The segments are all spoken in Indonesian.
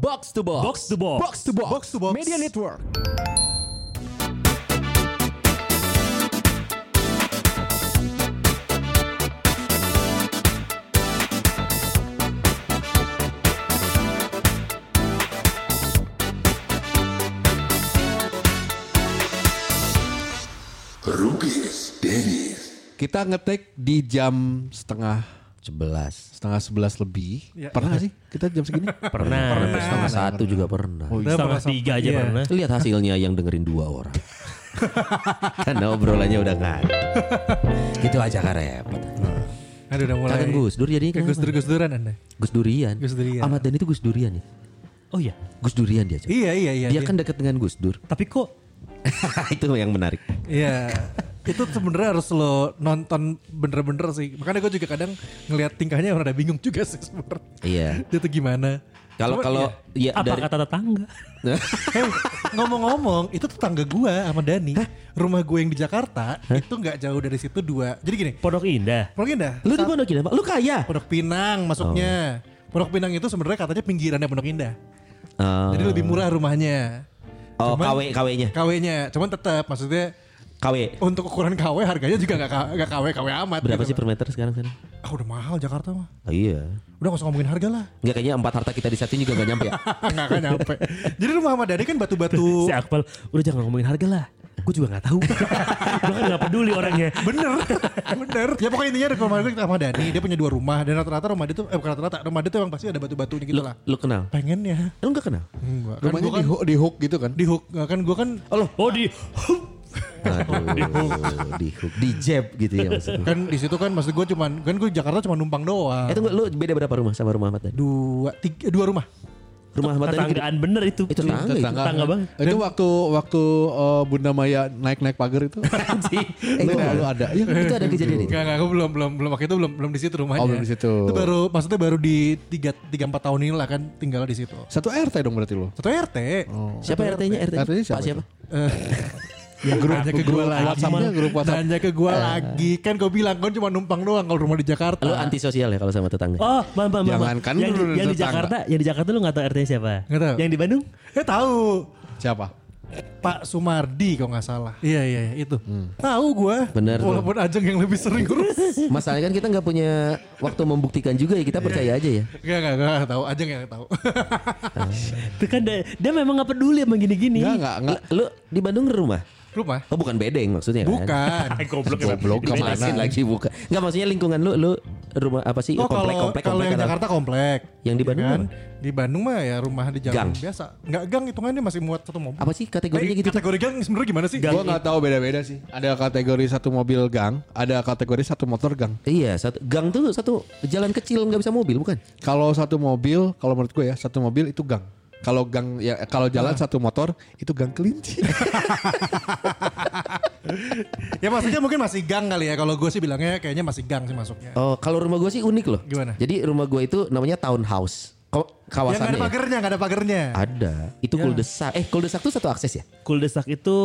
Box to Box. Box to Box. Box to box. Box to box. Media Network. Rugis Dennis. Kita ngetek di jam setengah 11. setengah sebelas lebih. Pernah gak sih kita jam segini? Pernah. Setengah satu juga pernah. Oh, Setengah tiga aja Iya. pernah. Lihat hasilnya yang dengerin dua orang. Karena obrolannya udah nggak ada. Gitu aja kan repot. Aduh udah mulai. Kangen Gus Dur jadi Kayak Gus Dur Gus Duran Anda. Gus Durian. Gus Durian. Ahmad Dhani itu Gus Durian ya. Oh iya. Gus Durian dia. Cok. Iya iya iya. Dia kan dekat dengan Gus Dur. Tapi kok itu yang menarik. Iya. Itu sebenarnya harus lo nonton bener-bener sih. Makanya gue juga kadang ngelihat tingkahnya orang ada bingung juga sih sebenarnya. Iya. Dia tuh gimana? Kalau kalau ya apa dari kata tetangga? Eh, ngomong-ngomong, itu tetangga gua sama Dani. Rumah gue yang di Jakarta itu nggak jauh dari situ dua. Jadi gini, Pondok Indah. Pondok Indah. lu di Pondok Indah, Pak? Lu kaya. Pondok Pinang masuknya. Pondok Pinang itu sebenarnya katanya pinggirannya Pondok Indah. Oh, Jadi lebih murah rumahnya. oh Cuman- KW KW-nya. KW-nya, cuman tetap maksudnya KW. untuk ukuran KW harganya juga nggak K- nggak KW KW amat. Berapa gitu sih kan. per meter sekarang sana? Ah udah mahal Jakarta mah. Oh, iya. Udah gak usah ngomongin harga lah. Enggak kayaknya empat harta kita di satu juga gak nyampe ya. Nggak akan nyampe. Jadi rumah sama Dani kan batu-batu. Si Akmal, udah jangan ngomongin harga lah. Gue juga gak tahu. Gue kan gak peduli orangnya. Bener, bener. Ya pokoknya intinya ada rumah gue sama Dani, dia punya dua rumah dan rata-rata rumah dia tuh, eh bukan rata-rata, rumah dia tuh emang pasti ada batu-batunya gitu Lu, lah. lu kenal? Pengen ya. Lu gak kenal? Enggak. Kan Rumahnya gua di, kan hook, di hook gitu kan? di hook, kan gue kan Oh di... Aduh, di hook, di jab gitu ya maksudnya. kan di situ kan maksud gue cuman kan gue Jakarta cuma numpang doang. Eh tunggu, lu beda berapa rumah sama rumah Ahmad? Dua, tiga, dua rumah. Rumah Ahmad gede- Tetanggaan bener itu. itu tetangga itu. Tetangga banget. Itu waktu waktu eh, Bunda Maya naik-naik pagar itu. Eh, lu, lu ada. Ya, itu ada kejadian itu. Enggak, enggak, gue belum, belum, belum waktu itu belum, belum di situ rumahnya. Oh, belum di situ. Itu baru, maksudnya baru di tiga, tiga empat tahun ini lah kan tinggal di situ. Satu RT dong berarti lo. Satu RT. Siapa RT-nya? RT-nya RT-nya siapa Pak siapa? Ya grup nanya ke gue lagi. WhatsApp-nya, grup WhatsApp. Nanya ke gue lagi. Kan gue bilang kan cuma numpang doang kalau rumah di Jakarta. Lu antisosial ya kalau sama tetangga? Oh, bang, bang, bang. Jangankan yang, lu di, yang di. Jakarta, yang di Jakarta lu gak tahu RT-nya siapa? Nggak tahu. Yang di Bandung? Eh tahu. Siapa? Pak Sumardi kalau nggak salah. Iya iya iya, itu. Tahu gue. Bener tuh. Walaupun Ajeng yang lebih sering urus. Masalahnya kan kita nggak punya waktu membuktikan juga ya kita percaya aja ya. Gak gak gak tahu. Ajeng yang tahu. Itu kan dia, dia memang gak peduli sama gini-gini. Enggak, enggak, enggak. Lu di Bandung rumah? Rumah. Oh bukan bedeng maksudnya kan? Bukan. Goblok. Goblok ke mana? lagi bukan. Enggak maksudnya lingkungan lu lu rumah apa sih? Oh komplek kalau komplek kalau komplek yang atau- Jakarta komplek. Yang di Ya Bandung kan? apa? Di Bandung mah ya rumah di jalan Gang. biasa. Enggak gang hitungannya masih muat satu mobil. Apa sih kategorinya Eh, gitu? Kategori gang sebenarnya gimana sih? Gua nggak tahu beda-beda sih. Ada kategori satu mobil gang, ada kategori satu motor gang. Iya, satu gang tuh satu jalan kecil nggak bisa mobil bukan? Kalau satu mobil, kalau menurut gue ya, satu mobil itu gang. Kalau gang ya kalau jalan satu motor itu gang kelinci. Ya maksudnya mungkin masih gang kali ya. Kalau gue sih bilangnya kayaknya masih gang sih masuknya. Oh, kalau rumah gue sih unik loh. Gimana? Jadi rumah gue itu namanya townhouse. Ko- Yang gak ada kawasannya. ya? pagernya, gak ada pagernya. Ada. Itu Ya. kuldesak. Eh, kuldesak tuh satu akses ya? Kuldesak itu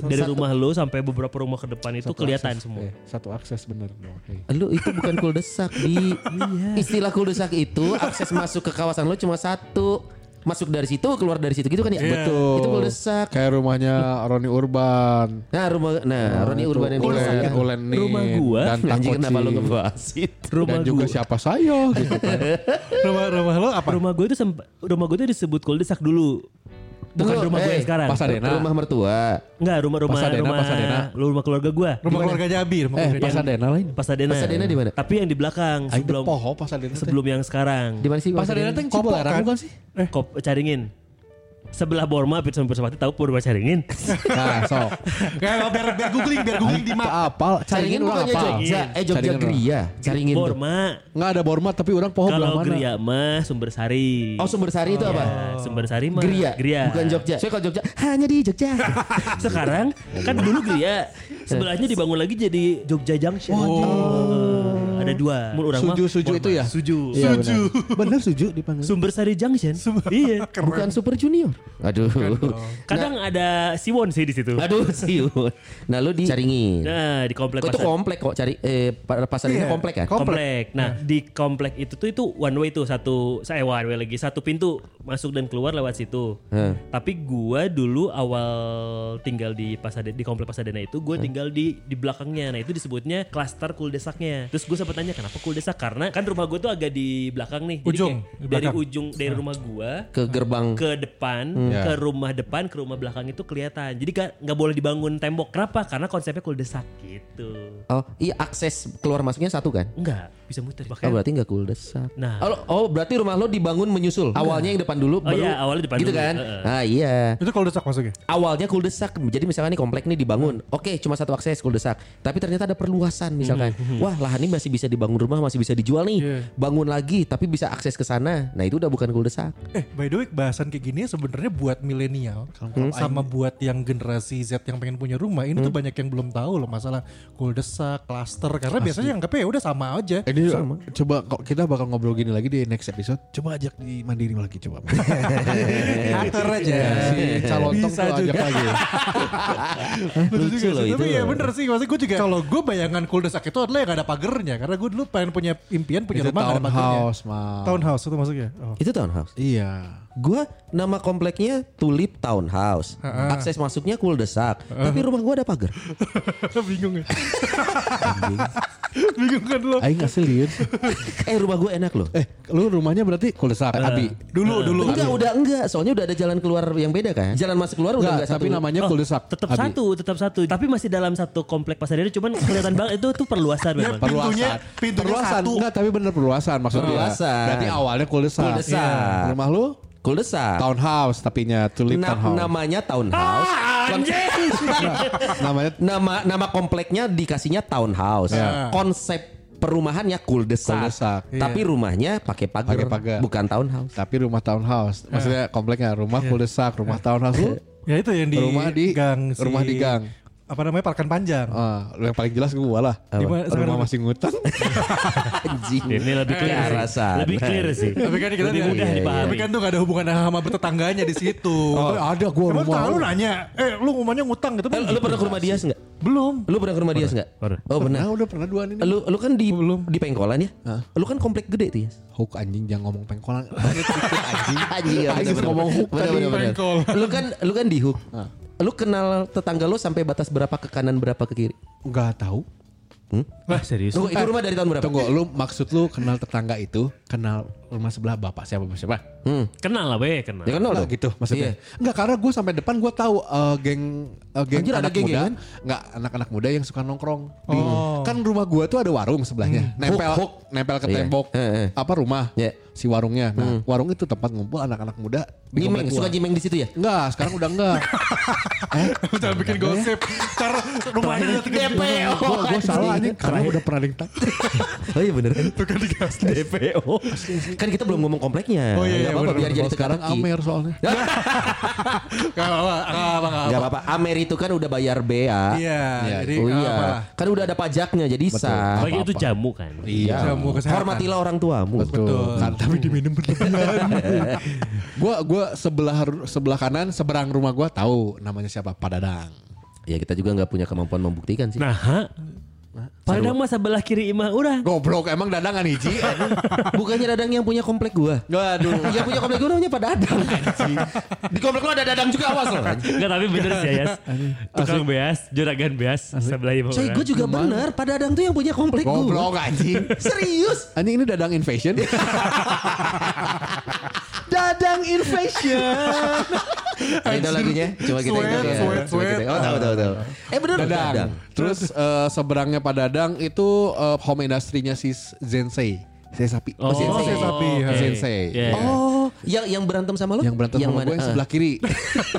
dari rumah lu sampai beberapa rumah ke depan itu kelihatan semua. Eh, satu akses bener. Oke. Lu itu bukan kuldesak di istilah kuldesak itu akses masuk ke kawasan lu cuma satu. Masuk dari situ, keluar dari situ gitu kan ya? Iya. Betul. Itu kuldesak. Kayak rumahnya Roni Urban. Nah, rumah nah, Roni itu Urban yang Ulen, ya? Ulen Nin, Rumah gua, dan Anjing kenapa lu ngebahas itu? Rumah dan juga gua, siapa saya gitu kan. Rumah rumah lo apa? rumah gue itu rumah gue itu disebut kuldesak dulu. Bukan Tunggu, rumah gue eh, yang sekarang. Pasadena. Rumah mertua. Enggak, rumah-rumah Pasadena, rumah Pasadena. lu rumah keluarga gue. Rumah keluarga Jabi. Rumah Eh, keluarga. Pasadena lain. Pasadena. Pasadena di mana? Tapi yang di belakang sebelum poho Pasadena. sebelum yang sekarang. Di mana sih? Pasadena teh kan? bukan sih? Kop Caringin. Sebelah Borma Pizza Persepati tahu Purba Caringin. Nah, sok. Gak, biar, biar googling, biar googling di map. Apal, Caringin orang apal. Jogja. Eh Jogja. Gria. Caringin. Borma. Nggak ada Borma tapi orang poho belah Kalau? Gria mah Sumber Sari. Oh Sumber Sari itu apa? Ya, Sumber Sari mah Gria. Gria. Bukan Jogja. Saya kalau Jogja hanya di Jogja. Sekarang kan dulu Gria sebelahnya dibangun lagi jadi Jogja Junction. Oh. Ada dua. Mun urang mah Suju suju itu ya? Suju. Iya, benar. Bener suju dipanggil. Sumber Sari Junction. iya. Bukan Super Junior. Aduh. Kadang ada Siwon sih di situ. Aduh siun. Nah lu dicaringin. Nah, di komplek Kok itu komplek kok cari eh pa- pasar ini Iya. komplek kan? Kom- komplek. Nah, di komplek itu tuh itu one way tuh satu saya one way lagi satu pintu masuk dan keluar lewat situ. Heh. Tapi gua dulu awal tinggal di Pasadena di komplek Pasadena itu gua tinggal di di belakangnya. Nah, itu disebutnya klaster kuldesaknya. Terus gue sempat tanya kenapa kuldesak? Karena kan rumah gua tuh agak di belakang nih. Jadi Ujung, kayak di dari belakang. ujung dari rumah gua Ke gerbang. ke depan, Ya. ke rumah depan, ke rumah belakang itu kelihatan. Jadi kan nggak boleh dibangun tembok. Kenapa? Karena konsepnya kuldesak gitu. Oh iya akses keluar masuknya satu kan? Enggak, bisa muter. Oh Bahkan berarti nggak kuldesak. Nah. Oh, oh berarti rumah lo dibangun menyusul. Awalnya yang depan dulu Oh baru. iya, awalnya depan Gitu dulu. kan? Heeh. Ah iya. Itu kalau desak masuknya. Awalnya kuldesak. Jadi misalkan nih komplek nih dibangun. Oke, cuma satu akses kuldesak. Tapi ternyata ada perluasan misalkan. Wah, lahan ini masih bisa dibangun rumah, masih bisa dijual nih. Iya. Bangun lagi tapi bisa akses ke sana. Nah, itu udah bukan kuldesak. Eh, by the way, bahasan kayak gini sebenarnya buat milenial sama buat yang generasi Z yang pengen punya rumah ini tuh banyak yang belum tahu loh masalah kuldesak, klaster karena biasanya anggapnya ya udah sama aja. Eh, Ini coba kok kita bakal ngobrol gini lagi di next episode. Coba ajak di Mandiri lagi coba. Atur aja. si Calontong Bisa tuh ajak juga. lagi. Lucu loh sih. itu Tapi ya bener sih Maksudnya gue juga Kalau gue bayangan kuldesak itu adalah yang gak ada pagernya Karena gue dulu pengen punya impian punya Itu rumah gak ada pagernya townhouse. Townhouse itu maksudnya oh. Itu townhouse. Iya. Gua nama kompleknya Tulip Townhouse. Akses masuknya kuldesak. Tapi rumah gua ada pagar. Bingung ya Bingung kan lo Aing asliin. eh rumah gua enak loh. Eh, lu rumahnya berarti kulesak Abi. Dulu dulu Enggak, udah enggak. Soalnya udah ada jalan keluar yang beda kan. Jalan masuk keluar udah Enggak, enggak tapi satu. namanya kulesak. Tetap Abi. satu, tetap satu. Tapi masih dalam satu komplek Pasadena cuman kelihatan banget itu tuh perluasan memang. Pintunya- Perluasan. pintunya perluasan. satu. Enggak, tapi bener perluasan maksudnya. Perluasan. Berarti awalnya kulesak. Kulesak. Iya. Rumah lu Kuldesak. townhouse tapinya tulip Na- townhouse. namanya townhouse. Kon- namanya nama nama kompleknya dikasihnya townhouse. Ya. Konsep perumahannya kuldesak. Kuldesak. Tapi rumahnya pakai pagar, Pakai pagar. bukan townhouse. tapi rumah townhouse. Maksudnya kompleknya rumah kulesak, rumah townhouse lu. Ya itu yang di Rumah di- gang si- rumah di gang. Apa namanya Parkan Panjang Ah, lu yang paling jelas gua lah. Sekarang? Rumah masih ngutang. Anjing. Ini lebih clear sih. rasa. Lebih clear sih. Tapi kan kita lebih tidak- mudah iya, dipahami. Tapi kan tuh gak ada hubungan sama bertetangganya di situ. Oh, ada gua Emang rumah. tahu nanya, eh lu rumahnya ngutang gitu Eh, lu pernah ke rumah Dias enggak? Belum. Lu pernah ke rumah Dias enggak? Pernah. Oh, benar. Nah, udah pernah dua ini. Lu lu kan di di Pengkolan ya? Lu kan komplek gede tuh ya. Hook anjing jangan ngomong pengkolan. Anjing. Anjing bener-bener. ngomong hook bener. Lu kan lu kan di hook. Lu kenal tetangga lu sampai batas berapa ke kanan berapa ke kiri? Enggak tahu. Wah serius. Tunggu, itu rumah dari tahun berapa? Tunggu, lu maksud lu kenal tetangga itu, kenal rumah sebelah bapak siapa siapa? Hmm. Kenal lah be, kenal. Ya kenal dong. gitu maksudnya. Enggak karena gue sampai depan gue tahu eh, geng eh, geng Anjir, ada anak geng muda, kan? enggak anak-anak muda yang suka nongkrong. Di, Oh. Kan rumah gue tuh ada warung sebelahnya, nempel Hook, hook. nempel ke Iya. tembok Eh, eh. apa rumah Iya. si warungnya. Nah, warung itu tempat ngumpul anak-anak muda di Jimeng, suka gua. jimeng di situ ya? Enggak, sekarang udah enggak. Jangan bikin gosip. Karena rumahnya udah tiga DPO. gue salah anjing karena udah pernah ada Oh iya bener kan? Tukar digas. DPO. Kan kita belum ngomong kompleknya. Oh iya, iya, Gak apa-apa biar jadi sekarang. Amer soalnya. Gak apa-apa. Gak apa-apa. Amer itu kan udah bayar bea. Iya. Iya, Jadi Oh iya. apa. Kan udah ada pajaknya jadi sah. Bagi itu jamu kan. Iya. Jamu kesehatan. Hormatilah orang tuamu. Betul. Kan, tapi diminum berlebihan. gua gua sebelah sebelah kanan seberang rumah gua tahu namanya siapa Pak Dadang. Ya kita juga nggak punya kemampuan membuktikan sih. Nah, ha? Padahal mah sebelah kiri imah urang. Goblok emang Dadang kan hiji. Bukannya Dadang yang punya komplek gua. Waduh. yang punya komplek gua namanya Pak Dadang. Di komplek lu ada Dadang juga awas loh. Enggak tapi bener sih ya. Tukang beas, juragan beas sebelah imah Coy, urang. gue juga bener. Pak Dadang tuh yang punya komplek gua. Goblok anjing. Serius? Anjing ini Dadang Invasion. Dadang Invasion. Nah, itu lagunya. Coba kita Sweat, ya. sweat, kita-. Oh tahu tahu tahu. Eh bener Dadang. Terus eh, seberangnya Pak Dadang itu eh, home industry-nya si Zensei. Saya sapi. Oh, Sensei. Saya sapi, oke. ya. Sensei. Iya. Oh, yang yang berantem sama lu? Yang berantem sama gue yang sebelah kiri.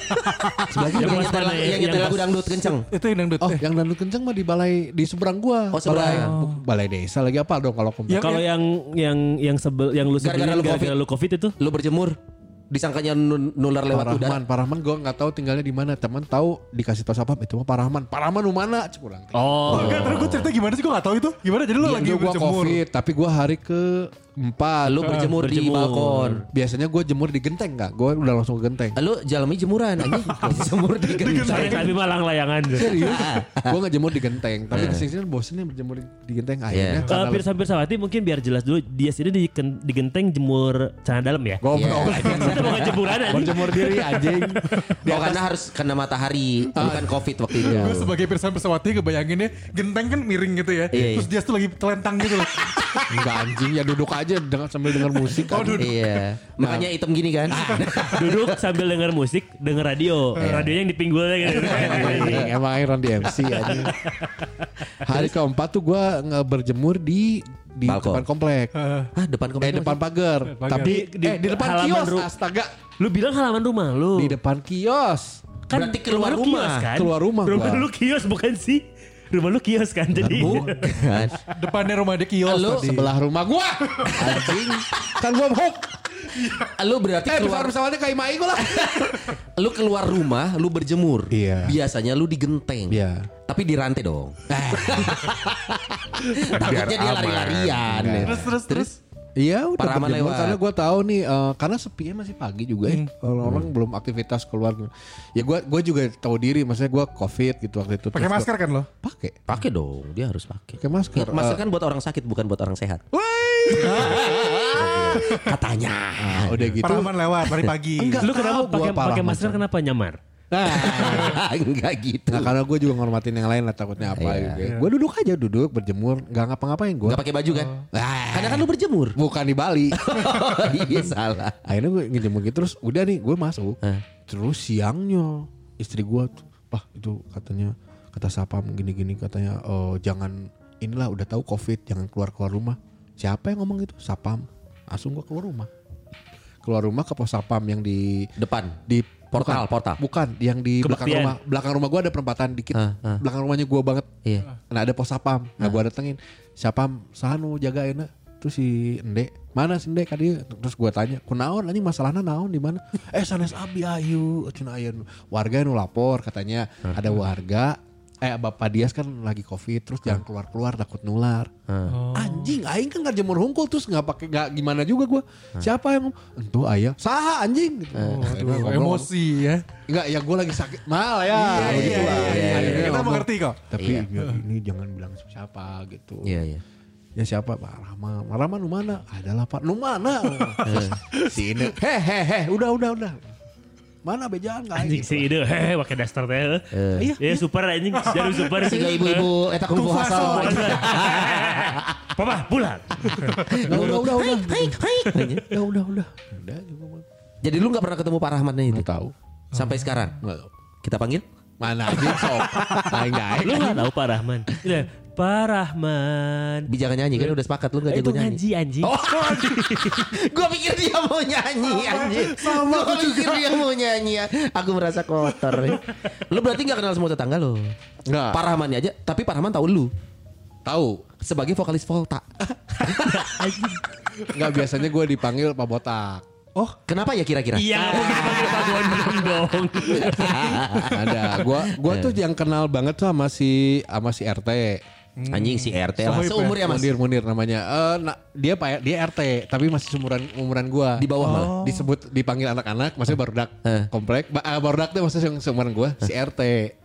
sebelah kiri. Yang Yang nyetel mana- yang yang nyetel lagu dangdut kenceng. Itu yang dangdut. Oh, Eh, yang dangdut kenceng mah di balai di seberang gua. Oh, seberang. Balai, balai desa lagi apa dong kalau? Yang- Kalau yang yang yang sebel yang lu sebelin lu gara-gara lu Covid itu Lu berjemur. Disangkanya nular lewat Pak udara. Rahman, Pak Rahman gue nggak tahu tinggalnya di mana. Teman tahu dikasih tahu siapa itu mah Pak Rahman. Pak Rahman lu mana? Kurang. Oh, Enggak, terus gue cerita gimana sih gue gak tahu itu. Gimana jadi lu Dia lagi gue berjemur. covid, tapi gue hari ke empat. Lu berjemur, di balkon. Biasanya gue jemur di genteng nggak? Gue udah langsung ke genteng. Lu jalmi jemuran anjing. Jemur di genteng. kami malang layangan. Serius? gue nggak jemur di genteng, tapi ke sini sini bosen nih berjemur di, di genteng. Akhirnya Iya. Kalau karena Pirsa Pirsawati mungkin biar jelas dulu dia sini di, di genteng jemur celana dalam ya. goblok. Itu bukan jemuran aja. Berjemur diri anjing. Oh, karena harus kena matahari, bukan covid waktu itu. Gue sebagai pirsan pesawati kebayanginnya genteng kan miring gitu ya. Iya, Terus dia tuh lagi telentang gitu loh. Enggak anjing ya duduk aja dengan sambil dengar musik. kan. Iya. Makanya hitam gini kan. Duduk sambil denger musik, denger radio. Radionya yang di pinggulnya gitu. Anjing, Emang Iron di MC anjing. Hari keempat tuh gue berjemur di di Balkon. depan komplek. Ah, depan Eh komplek depan pagar. Tapi Di- di eh di depan halaman kios ru- astaga. Lu bilang halaman rumah lu. Di depan kios. Berarti keluar lu rumah. kios kan? Keluar rumah Rumah gua. lu kios bukan sih? Rumah lu kios kan jadi. Bukan. Depannya rumah dia kios Lu tadi. Sebelah rumah gua. Anjing. Kan gua hook. Lu berarti Eh keluar besar pesawatnya kayak Mai gua lah. lu keluar rumah, lu berjemur. Iya. Biasanya lu di genteng. Iya. Tapi di rantai dong. Takutnya dia lari-larian. Enggak. Terus terus terus. Iya udah Paraman berjemur lewat. karena gue tahu nih eh, karena sepinya masih pagi juga ya orang-orang belum aktivitas keluar ya gue gue juga tahu diri maksudnya gue covid gitu waktu itu Pakai masker kan lo? pakai Pakai dong, dia harus pakai. pakai masker Masker Eh, kan buat orang sakit bukan buat orang sehat. Woi. Katanya. Nah, udah gitu Paraman lewat dari pagi. Enggak. Lu kenapa pakai masker kenapa nyamar? Enggak gitu. Nah karena gue juga ngormatin yang lain lah takutnya apa Iya. gitu. Gue duduk aja duduk berjemur nggak ngapa-ngapain gue. Enggak pakai baju kan? Karena kan lu berjemur. Bukan di Bali. iya salah. Akhirnya gue ngejemur gitu terus udah nih gue masuk. Terus siangnya istri gue tuh, Pak itu katanya kata sapam gini-gini katanya oh, jangan inilah udah tahu covid jangan keluar keluar rumah. Siapa yang ngomong gitu? Sapam. Langsung gue keluar rumah. Keluar rumah ke pos sapam yang di Depan. di Portal, bukan, portal. Bukan, yang di belakang Kebaktian. rumah. Belakang rumah gue ada perempatan dikit. Ah, ah. Belakang rumahnya gue banget. Iya. Nah ada pos sapam. Nah gue datengin. Sapam sanu jagain nah. Terus si Ende, mana si Ende kadi Terus gue tanya, kunaon anjing masalahnya naon di mana? eh sanes abi ayu, cina aya warga nu lapor katanya ada warga eh Bapak Dias kan lagi covid terus jangan keluar-keluar takut nular. Anjing aing kan nggak jemur hungkul terus nggak pakai nggak gimana juga gue. Siapa yang entu ayah? Saha anjing gitu. Akhirnya Aduh, emosi ya. Enggak ya gue lagi sakit mal ya. Iya, begitu iya, lah. iya, iya. Akhirnya Kita mengerti kok. Tapi Iya. ya, ini jangan bilang siapa gitu. Iya, iya. Ya siapa Pak Rahma? Pak Rahma nu mana? Adalah Pak. Nu mana? si ini. Heh heh heh. Udah udah udah. Mana bejaan enggak Anjing si ide hehe pakai daster teh. Iya. Iya super anjing jadi super. Siga ibu-ibu eta kungfu hasal. Papa pulang. Udah udah udah udah. Udah udah udah. Jadi lu gak pernah ketemu Pak Rahman ini? Nggak tahu. Sampai sekarang? Enggak tahu. Kita panggil? Mana aja sok. Lu gak tahu Pak Rahman? Iya, Pak Rahman. Bijangan nyanyi kan udah sepakat lu gak Itu jago nyanyi. ngaji anjing. Oh, gue pikir dia mau nyanyi anjing. Sama gue pikir dia mau nyanyi. Aku merasa kotor. Lu berarti gak kenal semua tetangga lo? Enggak. Pak Rahman aja, tapi Pak Rahman tahu lu Tahu. sebagai vokalis Volta. Enggak biasanya gue dipanggil Pak Botak. Oh, kenapa ya kira-kira? Iya, mungkin dipanggil Pak dong. Ada. Gua gua tuh yang kenal banget tuh sama si sama si RT. Anjing si RT lah. Sohib ya? Seumur ya mas. Munir Munir namanya. Eh nah, dia pak dia RT tapi masih seumuran umuran gua. Di bawah malah. Disebut dipanggil anak-anak, maksudnya barudak Eh. komplek. Ba, ah, barudak tuh maksudnya yang seumuran gua, si RT.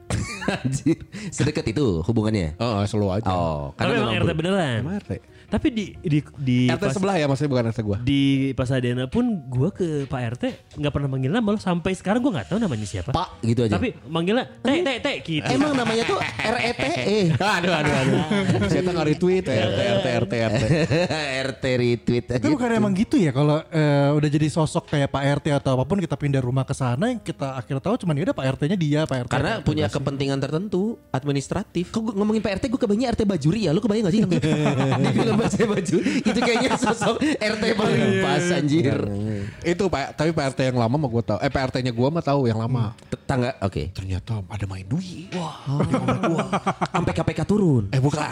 Anjir. Sedekat itu hubungannya. Oh, oh, selalu aja. Oh, Tapi emang RT beneran. Sama RT. Tapi di di di RT pas- sebelah ya maksudnya bukan RT gua. di Pasadena pun gue ke Pak RT nggak pernah manggil nama lo sampai sekarang gue nggak tahu namanya siapa. Pak gitu aja. Tapi manggilnya teh teh teh gitu. Emang namanya tuh E RETE. Aduh aduh aduh. Saya tuh nge-retweet RT RT RT RT. RT retweet. Tapi bukan emang gitu ya kalau eh, udah jadi sosok kayak Pak RT atau apa pun kita pindah rumah ke sana yang kita akhirnya tahu cuman ya udah Pak RT-nya dia Pak RT. Karena punya kepentingan tertentu administratif. Kok gua ngomongin Pak RT gue kebayangnya RT Bajuri ya. Lu kebayang gak sih? Di film Bahasa Bajuri. Itu kayaknya sosok RT paling pas anjir. Itu Pak, tapi Pak RT yang lama mah gua tahu. Eh Pak RT-nya gua mah tahu yang lama. Tetangga, oke. Ternyata ada main duit. Wah. Sampai KPK turun. Eh bukan.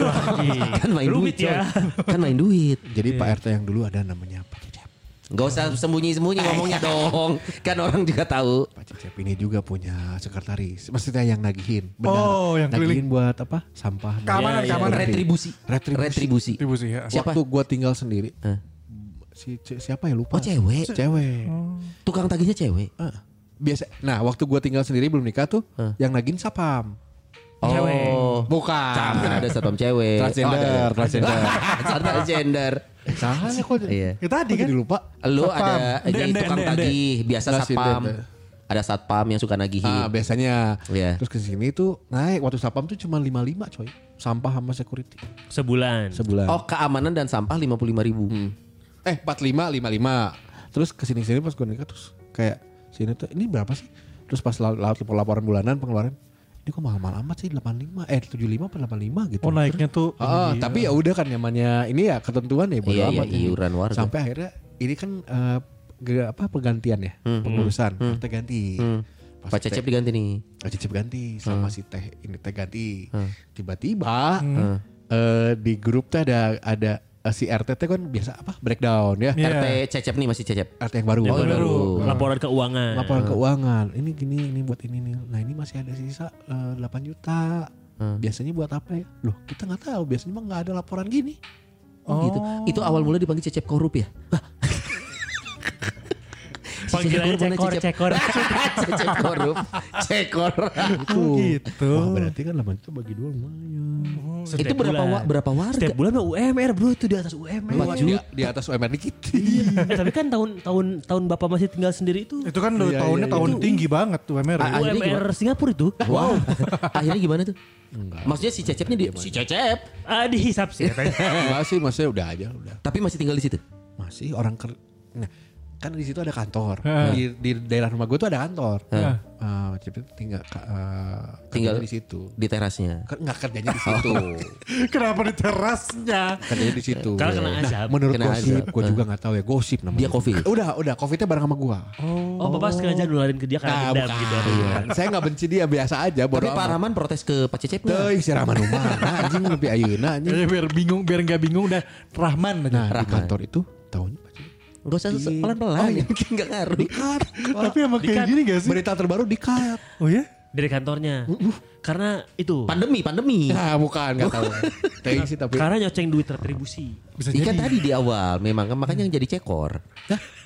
kan main Rumit duit ya. coy. Kan main duit. Jadi Pak RT yang dulu ada namanya Pak Cecep. Gak usah sembunyi-sembunyi ngomongnya dong. Kan orang juga tahu. Pak Cecep ini juga punya sekretaris. Maksudnya yang nagihin. Oh, yang nagihin buat apa? Sampah. Keamanan, iya. keamanan. Retribusi. Retribusi. Retribusi. Distribusi ya. Siapa? Waktu gua tinggal sendiri. Hah? Si ce- siapa ya lupa? Oh cewek. Cewek. Tukang tagihnya cewek. Ah. Biasa. Nah, waktu gua tinggal sendiri belum nikah tuh, yang nagihin sapam. Oh. Bukan. Sama ada satpam cewek. Transgender, Oh, ada. transgender. transgender. Salah kok. Iya. Ya tadi kan. lupa. Lu Satpam. ada ende, tukang tagih, biasa satpam. Ada satpam yang suka nagihin. Ah, biasanya. Iya. Terus ke sini tuh naik waktu sapam tuh cuma 55 coy. Sampah sama security Sebulan. sebulan. Oh, keamanan dan sampah 55 ribu. Eh 45 55. Terus ke sini sini pas gue nikah terus kayak sini tuh ini berapa sih? Terus pas la- la- laporan bulanan pengeluaran ini kok mahal-mahal amat sih 85 eh 75 apa 85 gitu. Oh naiknya tuh. Ah, ini. tapi ya udah kan namanya ini ya ketentuan ya bodo Iya, iya, amat. ya. iuran warga. Sampai akhirnya ini kan eh, ge- apa pergantian ya, pengurusan. Kita ganti. Pas Pak Cecep diganti nih. Pak Cecep ganti sama si teh ini teh ganti. Tiba-tiba eh, di grup tuh ada ada si RT teh kan biasa apa breakdown ya. Iya. RT Cecep nih masih Cecep. RT yang baru. Yang Oh, baru. baru. Laporan keuangan. Laporan keuangan. Ini gini ini buat ini nih. Nah, ini masih ada sisa eh, 8 juta. Biasanya buat apa ya? Loh, kita nggak tahu. Biasanya mah nggak ada laporan gini. Oh, gitu. Itu awal mula dipanggil Cecep korup ya? Panggilannya cekor, cekor. Cecep korup. Cekor. Itu. gitu. Wah, berarti kan 8 juta bagi dua lumayan. itu Setiap berapa bulan. wa- berapa warga? Setiap bulan mah UMR bro itu di atas UMR. Empat di, di atas UMR dikit. Eh, tapi kan tahun tahun tahun bapak masih tinggal sendiri itu Itu kan Iya, tahunnya iya, tahun iya. tinggi banget tuh MR. Ah, akhirnya UMR Singapura itu. Wow. Akhirnya gimana tuh? Maksudnya si Cecepnya di si Cecep, Ah dihisap sih. Masih, maksudnya udah aja, udah. tapi masih tinggal di situ. Masih orang ker nah, kan di situ ada kantor. Di, di daerah rumah gue tuh ada kantor. Ah, itu tinggal eh, Tinggal di situ. di terasnya. Ker- Nggak kerjanya di situ. Kenapa di terasnya? kerjanya di situ. Karena kena Nah, azab. menurut Kena gosip, azab. gue juga nggak tahu ya gosip namanya. Dia covid. Udah, udah covidnya bareng sama gue. Oh, bapak sengaja nularin ke dia karena Nah, dendam gitu. Saya nggak benci dia biasa aja. Tapi Pak Rahman protes ke Pak Cecep? Tuh, si Rahman. Nah, anjing lebih ayeuna anjing. Kayaknya biar bingung, biar nggak bingung udah Rahman aja. Nah, di kantor itu Enggak usah Di- pelan-pelan, Oh, iya. mungkin enggak ngaruh. Tapi emang kayak gini gak sih? Berita terbaru di cut. Oh ya? Dari kantornya. Karena itu. Pandemi, pandemi. Nah, bukan, nggak tahu. Tapi sih tapi. Karena nyoceng duit retribusi. Bisa Ikan jadi. tadi di awal memang kan makanya yang jadi cekor.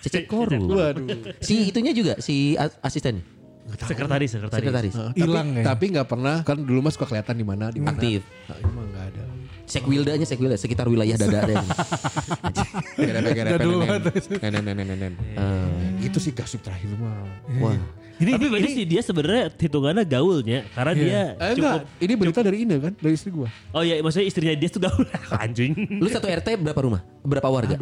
Cecep korup. Waduh. Si itunya juga si asisten Sekretaris, sekretaris. sekretaris. Hilang tapi, ya? tapi nggak pernah kan dulu mas suka kelihatan di mana di mana. Aktif. Nah, ini mah nggak ada. Sekwildanya sekwilda sekitar wilayah dada deh. Itu sih gasip terakhir mah. Wah. Ini, Tapi ini, berarti sih dia sebenarnya hitungannya gaulnya karena dia Eh, cukup enggak, ini berita dari ini kan, dari istri gua. Oh iya, maksudnya istrinya dia tuh gaul anjing. Lu satu RT berapa rumah? Berapa warga?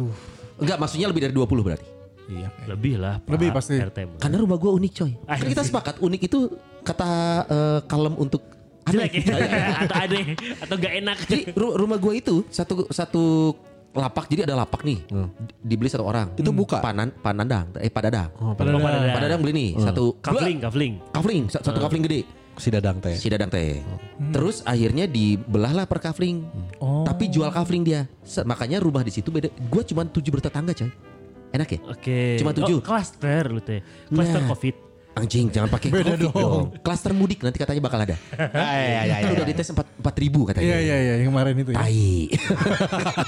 Enggak, maksudnya lebih dari 20 berarti. Iya. Lebih lah. Pak, Lebih pasti. RT. Karena rumah gua unik coy. Ah, Kan kita iya. sepakat unik itu kata eh, kalem untuk Jelek ya? atau aneh atau gak enak. Jadi ru- rumah gua itu satu satu lapak jadi ada lapak nih di- dibeli satu orang Itu buka? panan panandang eh padadang Oh, Pada Oh, dah. pada dah. padadang beli nih satu Kafling, kafling. kafling sa- satu kafling gede si dadang teh. si dadang teh terus akhirnya dibelahlah per kafling Oh. tapi jual kafling dia makanya rumah di situ beda gua cuma tujuh bertetangga coy enak ya Oke. Cuma tujuh. Oh, cluster lu teh. Cluster Nah. covid. Anjing jangan pakai Beda covid dong. dong klaster mudik nanti katanya bakal ada Iya iya Kan udah dites empat empat ribu katanya Iya iya iya yang kemarin itu ya. Tai.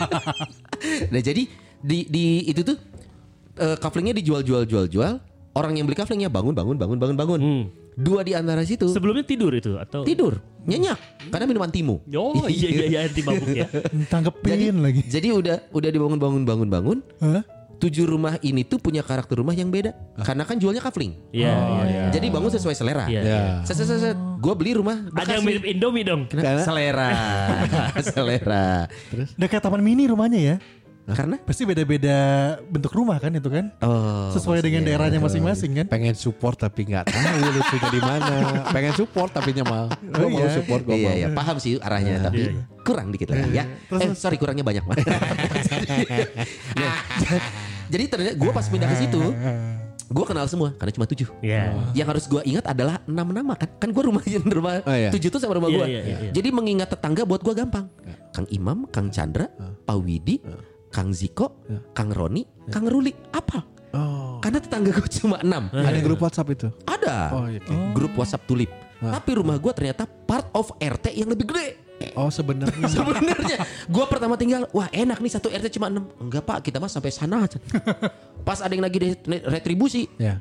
nah jadi di di itu tuh eh, kaflingnya dijual jual jual jual. Orang yang beli kaflingnya bangun bangun bangun bangun bangun. Hmm. Dua di antara situ Sebelumnya tidur itu atau tidur nyenyak karena minum antimu. Oh iya iya iya anti mabuk ya. Jadi, Tanggepin lagi. jadi udah udah dibangun bangun bangun bangun. Hah? Tujuh rumah ini tuh punya karakter rumah yang beda. Karena kan jualnya kafling. Iya iya. iya. Jadi bangun sesuai selera. Iya. Ya. Set, set, set, set. Gue beli rumah Ada yang mirip Indomie dong. Karena selera. selera. Udah kayak taman mini rumahnya ya. Karena Pasti beda-beda bentuk rumah kan itu kan. oh, Sesuai dengan daerahnya masing-masing kan. pengen support tapi nggak tahu lucunya di mana. Pengen support tapi nyamal. Gua Oh, mau iya. support gua iya, mau. iya, paham sih arahnya tapi kurang dikit lagi ya. eh sorry kurangnya banyak mah. Nah, jadi ternyata gue pas pindah ke situ, gue kenal semua karena cuma tujuh. Iya. Yang harus gue ingat adalah enam nama kan. Kan gue rumahnya rumah Oh, iya. tujuh tuh sama rumah Iya, gue. iya, iya, iya. Jadi mengingat tetangga buat gue gampang. Kang Imam, Kang Chandra, Pak Widi, Kang Ziko, Kang Roni, Kang Ruli. Apa? Oh. Karena tetangga gue cuma enam. Ada grup WhatsApp itu. Ada. Oh, iya, oke. Grup WhatsApp Tulip. Tapi rumah gue ternyata part of RT yang lebih gede. Oh sebenarnya. Sebenarnya gue pertama tinggal, wah enak nih satu RT cuma 6 Enggak pak, kita mah sampai sana. Pas ada yang lagi retribusi, ya.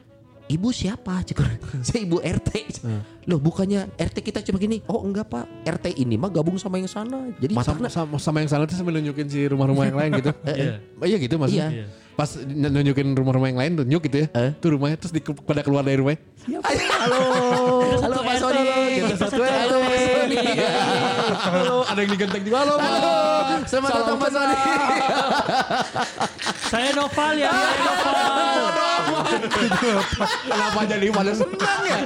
Ibu siapa? Cik Saya ibu RT. Loh bukannya RT kita cuma gini. Oh enggak pak. RT ini mah gabung sama yang sana. Jadi Sama, matakna. sama, sama yang sana tuh sambil nunjukin si rumah-rumah yang lain gitu. Iya. Oh, iya gitu maksudnya. Iya. Pas nunjukin rumah-rumah yang lain tunjuk gitu ya. Eh. Tuh rumahnya terus di, pada keluar dari rumahnya. Halo. Halo Pak Sony. Kita satu Halo Pak Sony. Halo, ada yang diganteng juga. Halo, Halo. Selamat datang Pak Sony. Saya Noval ya. Saya Noval. Kenapa jadi pada senang ya?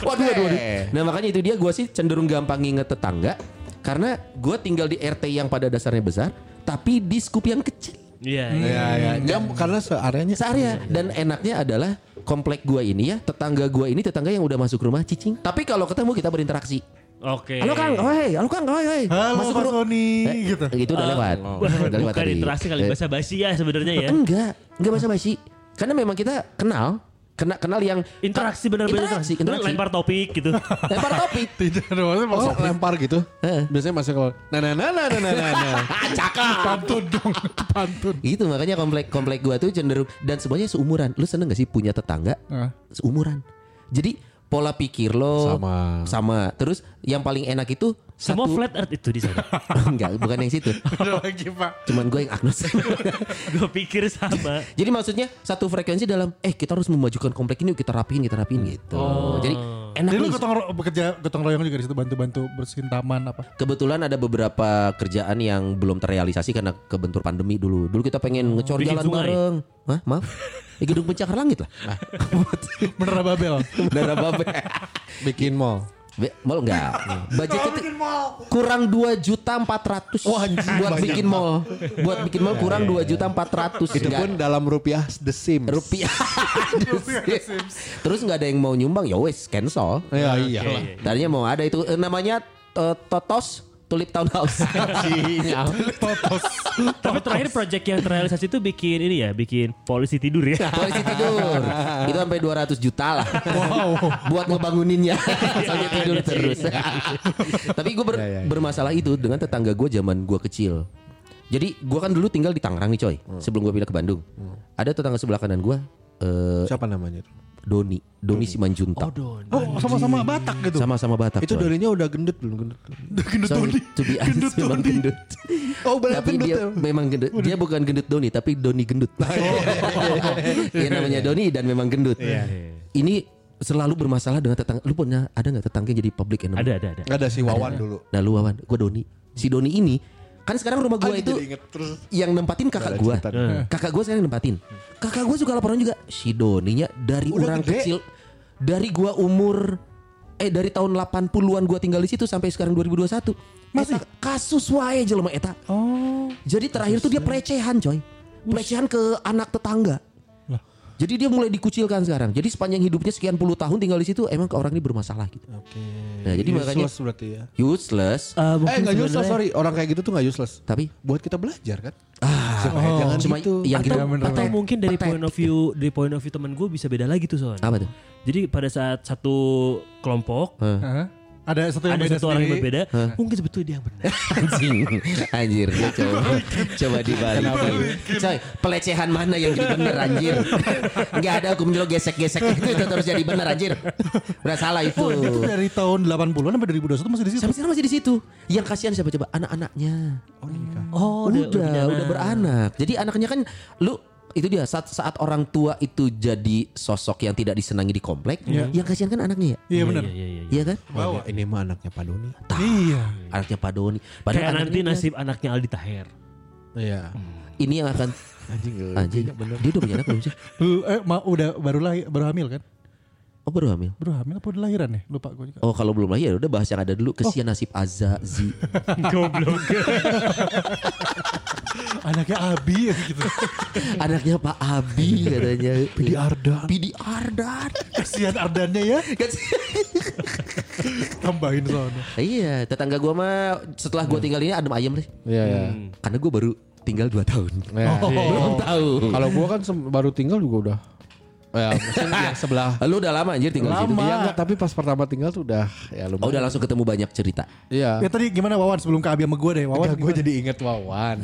Waduh, waduh, waduh. Nah makanya itu dia gue sih cenderung gampang nginget tetangga. Karena gue tinggal di RT yang pada dasarnya besar. Tapi di skup yang kecil. Iya. Iya, iya. Jam karena seareanya Searea. Dan enaknya adalah komplek gua ini ya. Tetangga gua ini tetangga yang udah masuk rumah cicing. Tapi kalau ketemu kita berinteraksi. Oke. Halo Kang, oi, halo Kang, oi, oi. Halo Masuk ru- Sony Eh, gitu. Gitu udah lewat. Udah lewat Bukan tadi. interaksi kali Eh, bahasa basi ya sebenarnya ya. Enggak, enggak bahasa basi. Karena memang kita kenal, kena kenal yang Interaksi benar-benar interaksi, interaksi. Lempar topik gitu. lempar topik. Tidak ada maksudnya Oh, maksud lempar gitu. Biasanya masuk kalau nah nah nah nah nah nah nah. nah. pantun dong, pantun. Gitu makanya komplek komplek gua tuh cenderung dan semuanya seumuran. Lu seneng gak sih punya tetangga seumuran? Jadi pola pikir lo Sama. sama. Terus yang paling enak itu Semua satu- flat earth itu di sana. Enggak, bukan yang situ. Ada lagi Pak. Cuman gue yang agnostik. Gue pikir sama. Jadi maksudnya satu frekuensi dalam eh kita harus memajukan komplek ini kita rapiin kita rapiin gitu. Jadi enak Jadi lu nih. gotong ro- bekerja gotong royong juga di situ bantu-bantu bersihin taman apa. Kebetulan ada beberapa kerjaan yang belum terrealisasi karena kebentur pandemi dulu. Dulu kita pengen ngecor Bikin jalan sungai. bareng. Hah, maaf. Ya, gedung pencakar langit lah. Menara Babel. Darah babe. Bikin mall. Be- Mall enggak. Budgetnya tuh kurang 2 juta 400 buat bikin mall. Buat bikin mall kurang 2 juta 400 Itu Enggak- pun dalam rupiah The Sims. rupiah. Terus nggak ada yang mau nyumbang ya wes cancel. Ya iya lah. Tadinya mau ada itu eh, namanya eh, Totos Tulip Townhouse. Tapi terakhir project yang terrealisasi itu bikin ini ya, bikin polisi tidur ya. Polisi tidur. Itu sampai 200 juta lah. Buat ngebanguninnya. Sampai tidur terus. Tapi gue ber- Ya, ya, ya. bermasalah itu dengan tetangga gue zaman gue kecil. Jadi gue kan dulu tinggal di Tangerang nih coy. Sebelum gue pindah ke Bandung. Ada tetangga sebelah kanan gue. eh Siapa namanya? Doni. Doni Simanjuntak. Oh, sama-sama Batak gitu. Sama-sama Batak. Itu coy. dorinya udah gendut belum gendut? Gendut So, Doni. to be honest memang gendut. Oh benar tapi dia memang gendut. Dia bukan gendut Doni tapi Doni gendut. Dia namanya Doni dan memang gendut. Ini selalu bermasalah dengan tetangga. Lu punya ada nggak tetangga yang jadi public enemy? Ada, ada, ada. Ada si Wawan dulu. Nah lu Wawan, gue Doni. Si Doni ini kan sekarang rumah gue Anjing, itu jadi inget terus. yang nempatin kakak gue. nih. Kakak gue sekarang nempatin. Kakak gue suka laporan juga. Si Doninya dari Udah orang gede. kecil, dari gua umur eh dari tahun 80-an gua tinggal di situ sampai sekarang 2021. Masih kasus wae jelema eta. Oh. Jadi terakhir tuh dia pelecehan coy. Pelecehan ke anak tetangga. Jadi dia mulai dikucilkan sekarang. Jadi sepanjang hidupnya sekian puluh tahun tinggal di situ emang ke orang ini bermasalah gitu. Oke. Nah, jadi makanya- Useless berarti ya. Useless. Eh, Eh mungkin nggak useless sorry orang kayak gitu tuh nggak useless. Tapi Buat kita belajar kan. ah, jangan cuma gitu. yang atau, kita atau mungkin dari patet. point of view dari point of view teman gue bisa beda lagi tuh Son. apa tuh? Jadi pada saat satu kelompok Hah? Ada satu yang ada beda satu orang yang berbeda, mungkin sebetulnya dia yang benar. Anjing, anjir dia coba coba dibalikin. Coy, pelecehan mana yang jadi bener anjir? Enggak ada hukum lo gesek-gesek itu tetap harus jadi bener anjir. Udah salah itu. Oh, itu dari tahun 80-an sampai 2021 masih di situ. Sampai sekarang masih di situ. Yang kasihan siapa coba? Anak-anaknya. Oh, udah, punya udah, anak. beranak. Jadi anaknya kan lu itu dia saat saat orang tua itu jadi sosok yang tidak disenangi di komplek, yang kasihan kan anaknya ya. Iya benar. Iya, iya, iya. Iya kan? Oh, ini mah anaknya Pak Doni. Iya. Anaknya Pak Doni. Kayak Padahal nanti anaknya- nasib anaknya Aldi Taher. Iya. ini yang akan Anjing. anjing. Dia udah punya anak belum sih? Lu- Eh, ma, udah baru lahir, baru hamil kan? Oh baru hamil. Baru hamil apa udah lahiran ya? Lupa gue juga. Oh kalau belum lahir ya udah bahas yang ada dulu kesian nasib Azazi. Goblok. Anaknya Abi gitu. Anaknya Pak Abi katanya. Pidi Ardan. Pidi Ardan. Kasihan Ardannya ya. Tambahin soalnya. iya, tetangga gua mah setelah gua tinggal ini adem ayem deh. Iya ya. Karena gua baru tinggal 2 tahun. Ya. Belum tahu. Kalau gua kan baru tinggal juga udah. Ya, maksudnya yang sebelah. Lu udah lama anjir tinggal di situ. Iya enggak, tapi pas pertama tinggal tuh udah ya lumayan. Oh udah langsung ketemu banyak cerita. Iya. Ya tadi gimana Wawan sebelum ke Abi sama gue deh. Wawan Enggak, gue jadi inget Wawan.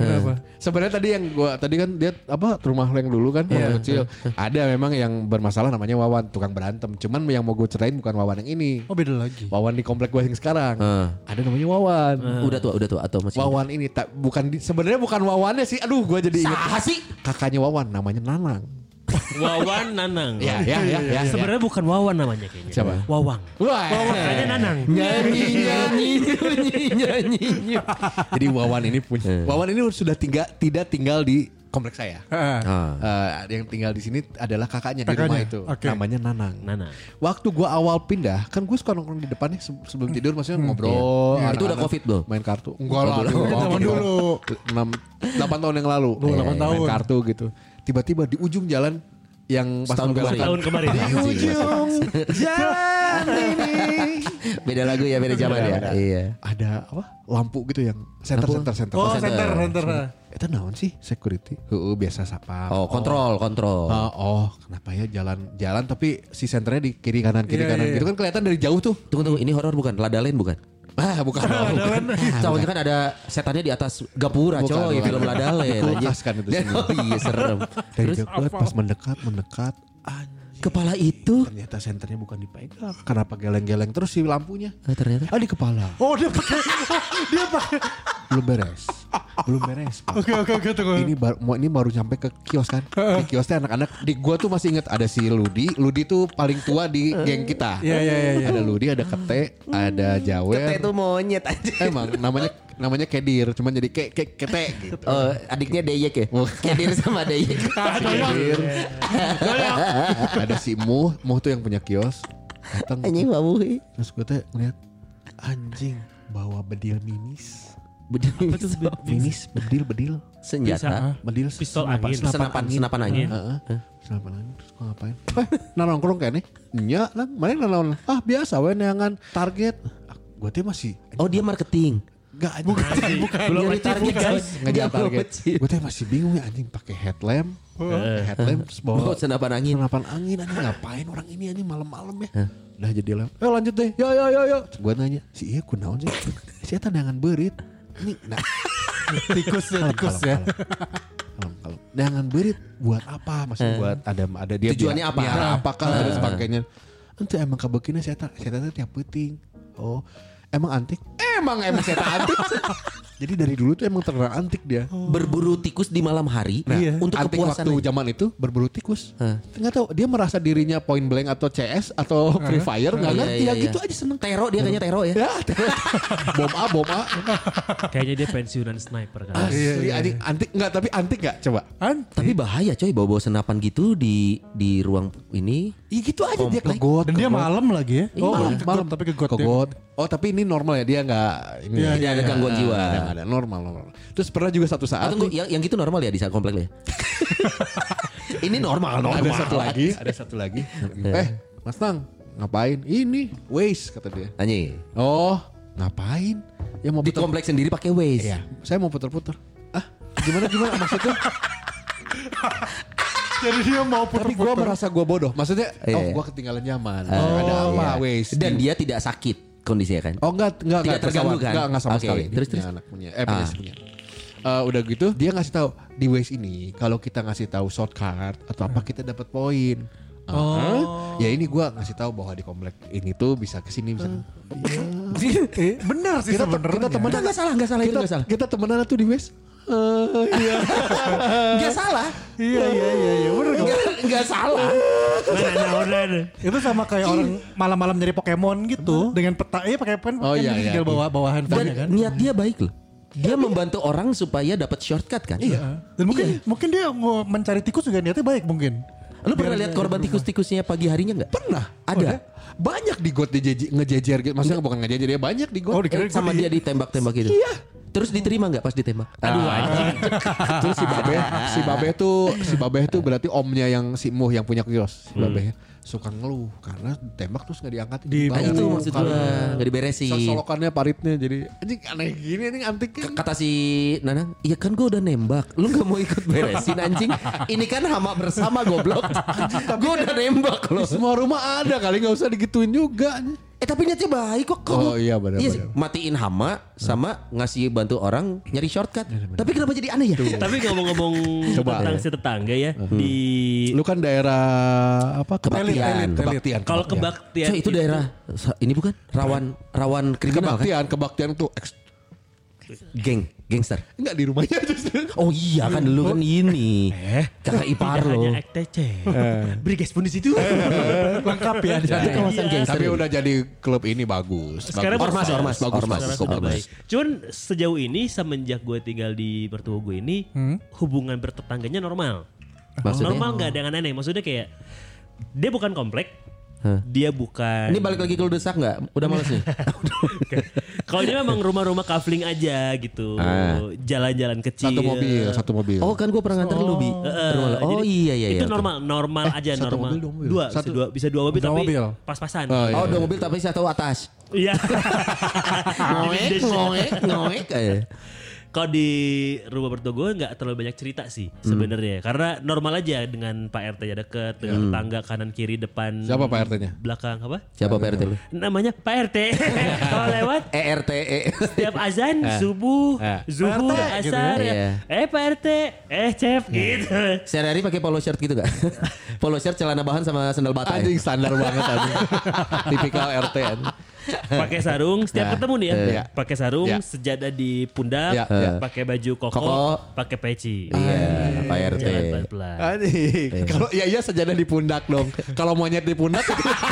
Sebenarnya tadi yang gua tadi kan dia apa rumah yang dulu kan waktu kecil. Ada memang yang bermasalah namanya Wawan tukang berantem. Cuman yang mau gue ceritain bukan Wawan yang ini. Oh beda lagi. Wawan di komplek gue yang sekarang. Heeh. Ada namanya Wawan. Udah tua, udah tua atau masih? Wawan ini tak bukan sebenarnya bukan Wawannya sih. Aduh, gue jadi inget. Sih? Kakaknya Wawan namanya Nanang. Wawan Nanang. Ya, ya, ya, ya. Sebenarnya bukan Wawan namanya kayaknya. Siapa? Wawang. Wah. Makanya Nanang. Nyanyi, nyanyi, nyanyi, nyanyi. Jadi Wawan ini punya. Wawan ini sudah tinggal tidak tinggal di komplek saya. Heeh. Ah. Eh, yang tinggal di sini adalah kakaknya, di Kakaknya, rumah itu. oke. Namanya Nanang. Nanang. Waktu gua awal pindah, kan gue suka nongkrong di depan nih se- sebelum tidur maksudnya ngobrol. Iya. Itu udah Covid belum? Main kartu. Enggak lah. Zaman dulu. 6 8 tahun yang lalu. Oh, delapan Main tahun. kartu gitu. Tiba-tiba di ujung jalan yang pas Setahun mau kemarin. Tahun kemarin. Di ujung jalan ini Beda lagu ya, beda zaman ya. Beda. Iya. ada apa lampu gitu yang center center center Oh center. center center. itu naon sih security Heeh, biasa sapa Oh, kontrol, kontrol. Ah, oh kenapa ya jalan jalan tapi si senternya di kiri kanan kiri Iya, kanan iya, gitu kan kelihatan dari jauh tuh Tunggu, tunggu. Ini horor bukan? Ladalen bukan? Ah bukan. Soalnya kan ada setannya di atas gapura Bukan, coy, bukan. film Ladalen. Kulkas kan itu semua. Oh iya serem. dari Terus? dekat pas mendekat mendekat. Anjing. Kepala itu? Ternyata senternya bukan dipegang. Kenapa geleng-geleng terus si lampunya? Ah, ternyata? Ah di kepala. Oh dia pakai dia pakai. belum beres belum beres Pak. Oke oke oke tunggu. ini baru mau ini baru nyampe ke kios kan? Di kiosnya anak-anak. Di gua tuh masih inget ada si Ludi. Ludi tuh paling tua di geng kita. Iya, iya, iya, iya. ada Ludi ada Kete ada Jawer. Kete itu monyet aja. emang namanya namanya Kedir. Cuman jadi ke, ke Kete gitu. Oh, adiknya Deyek ya? Kedir sama Deyek. Kedir. Ada si Muh. Muh tuh yang punya kios. Datang. Anjing babuhi. terus gue teh ngeliat anjing bawa bedil minis Apa tuh? minis bedil bedil Senjata. bedil Pistol senapan- angin. Senapan, senapan angin. Heeh. Senapan angin terus gue ngapain? Eh, nah nongkrong kayaknya. Nya, nang, mana naon? Ah biasa we neangan target. Ah, gue teh masih Oh dia marketing. Gak bukan, bukan. Belum Nyari target guys. Ngejar target. Gue teh masih bingung ya anjing pakai headlamp. Pakai headlamp terus bawa Oh, senapan angin. Senapan angin anjing ngapain orang ini anjing malam-malam ya. Udah jadi lem. Eh lanjut deh. Yo yo yo yo. Gue nanya, si iya kunaon sih? Si eta neangan berit. Ini nah Tikus ya tikus ya. Kalem, kalem. Jangan berit buat apa? Masih buat ada ada dia Tujuannya biar- apa? biar apakah dan sebagainya. Ente emang kabekina saya tak saya tak tiap penting. Oh, emang antik? Emang emang saya tak antik. Jadi dari dulu tuh emang terkenal antik dia. Berburu tikus di malam hari Nah, Iya. untuk antik kepuasan. waktu zaman itu berburu tikus. Nggak tahu dia merasa dirinya point blank atau CS atau Free Fire nggak Iya, ngerti iya, ya iya. gitu aja seneng. Tero dia kayaknya Tero ya. Ya, bom A, bom A. Kayaknya dia pensiunan sniper kan. Asli, anjing. antik nggak tapi antik nggak coba? Kan? Tapi bahaya coy bawa-bawa senapan gitu di di ruang ini. Iya gitu aja dia Komplek. got. Dan ke dia malam lagi ya. Iya, Oh, ke got, tapi ke got. ke ya. got. Oh tapi ini normal ya dia nggak ini Iya, ya. iya, ada iya. gangguan jiwa. Ada, ada normal normal. Terus pernah juga satu saat tunggu, nih, yang, yang gitu normal ya di saat komplek ya? ini normal, normal. ada satu lagi, ada satu lagi. eh, Mas Tang, ngapain? Ini Waze kata dia. Anjing. Oh, ngapain? Ya mau Di puter- komplek sendiri pakai Waze. Iya, saya mau puter-puter. Ah, gimana gimana maksudnya? Jadi dia mau Tapi puter-puter. gue merasa gue bodoh. Maksudnya, Iya. oh gue ketinggalan nyaman. ada apa Iya. Waze? Dan dia tidak sakit kondisinya kan? Oh enggak, enggak, Tidak enggak terganggu kan? Enggak, enggak sama Oke, sekali. terus, terus. punya anak punya, eh punya Ah. istrinya. Eh, udah gitu dia ngasih tahu di Waze ini kalau kita ngasih tahu shortcut atau apa kita dapat poin. Oh. Ya ini gua ngasih tahu bahwa di komplek ini tuh bisa ke sini bisa. Eh, benar sih Kita sebenarnya. kita temenan Enggak salah, enggak salah itu kita, enggak salah. kita temenan tuh di Waze. Eh, iya. Enggak salah. Iya iya iya iya benar. Enggak enggak salah. Mana ada order. Itu sama kayak orang malam-malam nyari Pokemon gitu dengan peta eh pakai pen Oh, iya, iya, tinggal iya. bawa bawa Dan kan. niat dia baik loh. Dia membantu orang supaya dapat shortcut kan? Iya. Dan mungkin mungkin dia mau mencari tikus juga niatnya baik mungkin. Lu pernah lihat korban tikus-tikusnya pagi harinya enggak? Pernah. Ada. Banyak di got dijejer, ngejejer gitu. Maksudnya bukan ngejejer ya banyak di got. Oh, Eh, sama dia ditembak-tembak gitu. Iya. Terus diterima nggak pas ditembak? Aduh Ah. anjing. Terus si Babe, si Babe tuh si Babe tuh berarti omnya yang si Muh yang punya kios. Si Babe suka ngeluh karena tembak terus nggak diangkat. Di- Nah, itu maksud gua nggak diberesin. Solokannya paritnya jadi anjing aneh gini anjing antiknya. Kata si Nanang, iya kan gue udah nembak, lu nggak mau ikut beresin anjing? Ini kan hama bersama goblok. gue udah nembak loh. Semua rumah ada kali nggak usah digituin juga. anjing. Eh tapi niatnya baik kok. kok. Oh, iya, benar, benar. matiin hama sama ngasih bantu orang nyari shortcut. Tapi kenapa jadi aneh ya? Tapi ngomong-ngomong tentang si tetangga ya di Lu kan daerah apa Kebaktian. kebaktian, kebaktian. kalau kebaktian. kebaktian Coy, itu daerah ini bukan rawan rawan kriminal kan? kebaktian, kebaktian tuh eks- Geng, gangster. enggak di rumahnya justru. Oh iya kan dulu kan ini. Kakak ipar tidak lo. hanya EKTC. Beri pun di situ. Lengkap ya di Itu kawasan Iya. gangster. Tapi udah jadi klub ini bagus. Sekarang. Ormas, ormas, bagus, ormas. baik. Cuman sejauh ini semenjak gue tinggal di mertua gue ini hubungan bertetangganya normal. Maksudnya? Normal nggak ada yang aneh. Maksudnya kayak dia bukan komplek, Hah? dia bukan. Ini balik lagi ke lu desak nggak? Udah males nih. Kalau ini memang rumah-rumah kafling aja gitu, Ah. jalan-jalan kecil. Satu mobil, satu mobil. Oh kan gue pernah nganter lu bi. Eh, lu. Oh jadi iya iya Itu iya. normal, normal aja satu normal. mobil, dua mobil. Dua, Satu- bisa dua, bisa dua mobil Dua tapi mobil. pas-pasan. Oh, iya. Oh dua mobil tapi satu atas. Iya. Ngoek ngoek ngoek. Eh. Kalau di rumah mertua gue nggak terlalu banyak cerita sih sebenarnya, karena normal aja dengan Pak RT ya deket, dengan tetangga kanan kiri depan. Siapa Pak RT-nya? Belakang apa? Siapa PRT lu? Namanya Pak RT. Kalau lewat ERT E. setiap azan subuh, Eh. zuhur, RT gitu asar, ya? ya. eh Pak RT, eh chef gitu. Sehari-hari pakai polo shirt gitu gak? polo shirt celana bahan sama sandal bata. ya? Anjing standar banget anjing. Tipikal RT anjing. pakai sarung setiap Ya. ketemu nih ya, Iya. pakai sarung, Ya. sejadah di pundak, Ya, ya. pakai baju koko, Koko. pakai peci. Iya, Pak RT. Jalan pelan-pelan. Anjing. Kalau ya iya sejadah di pundak dong. Kalau monyet di pundak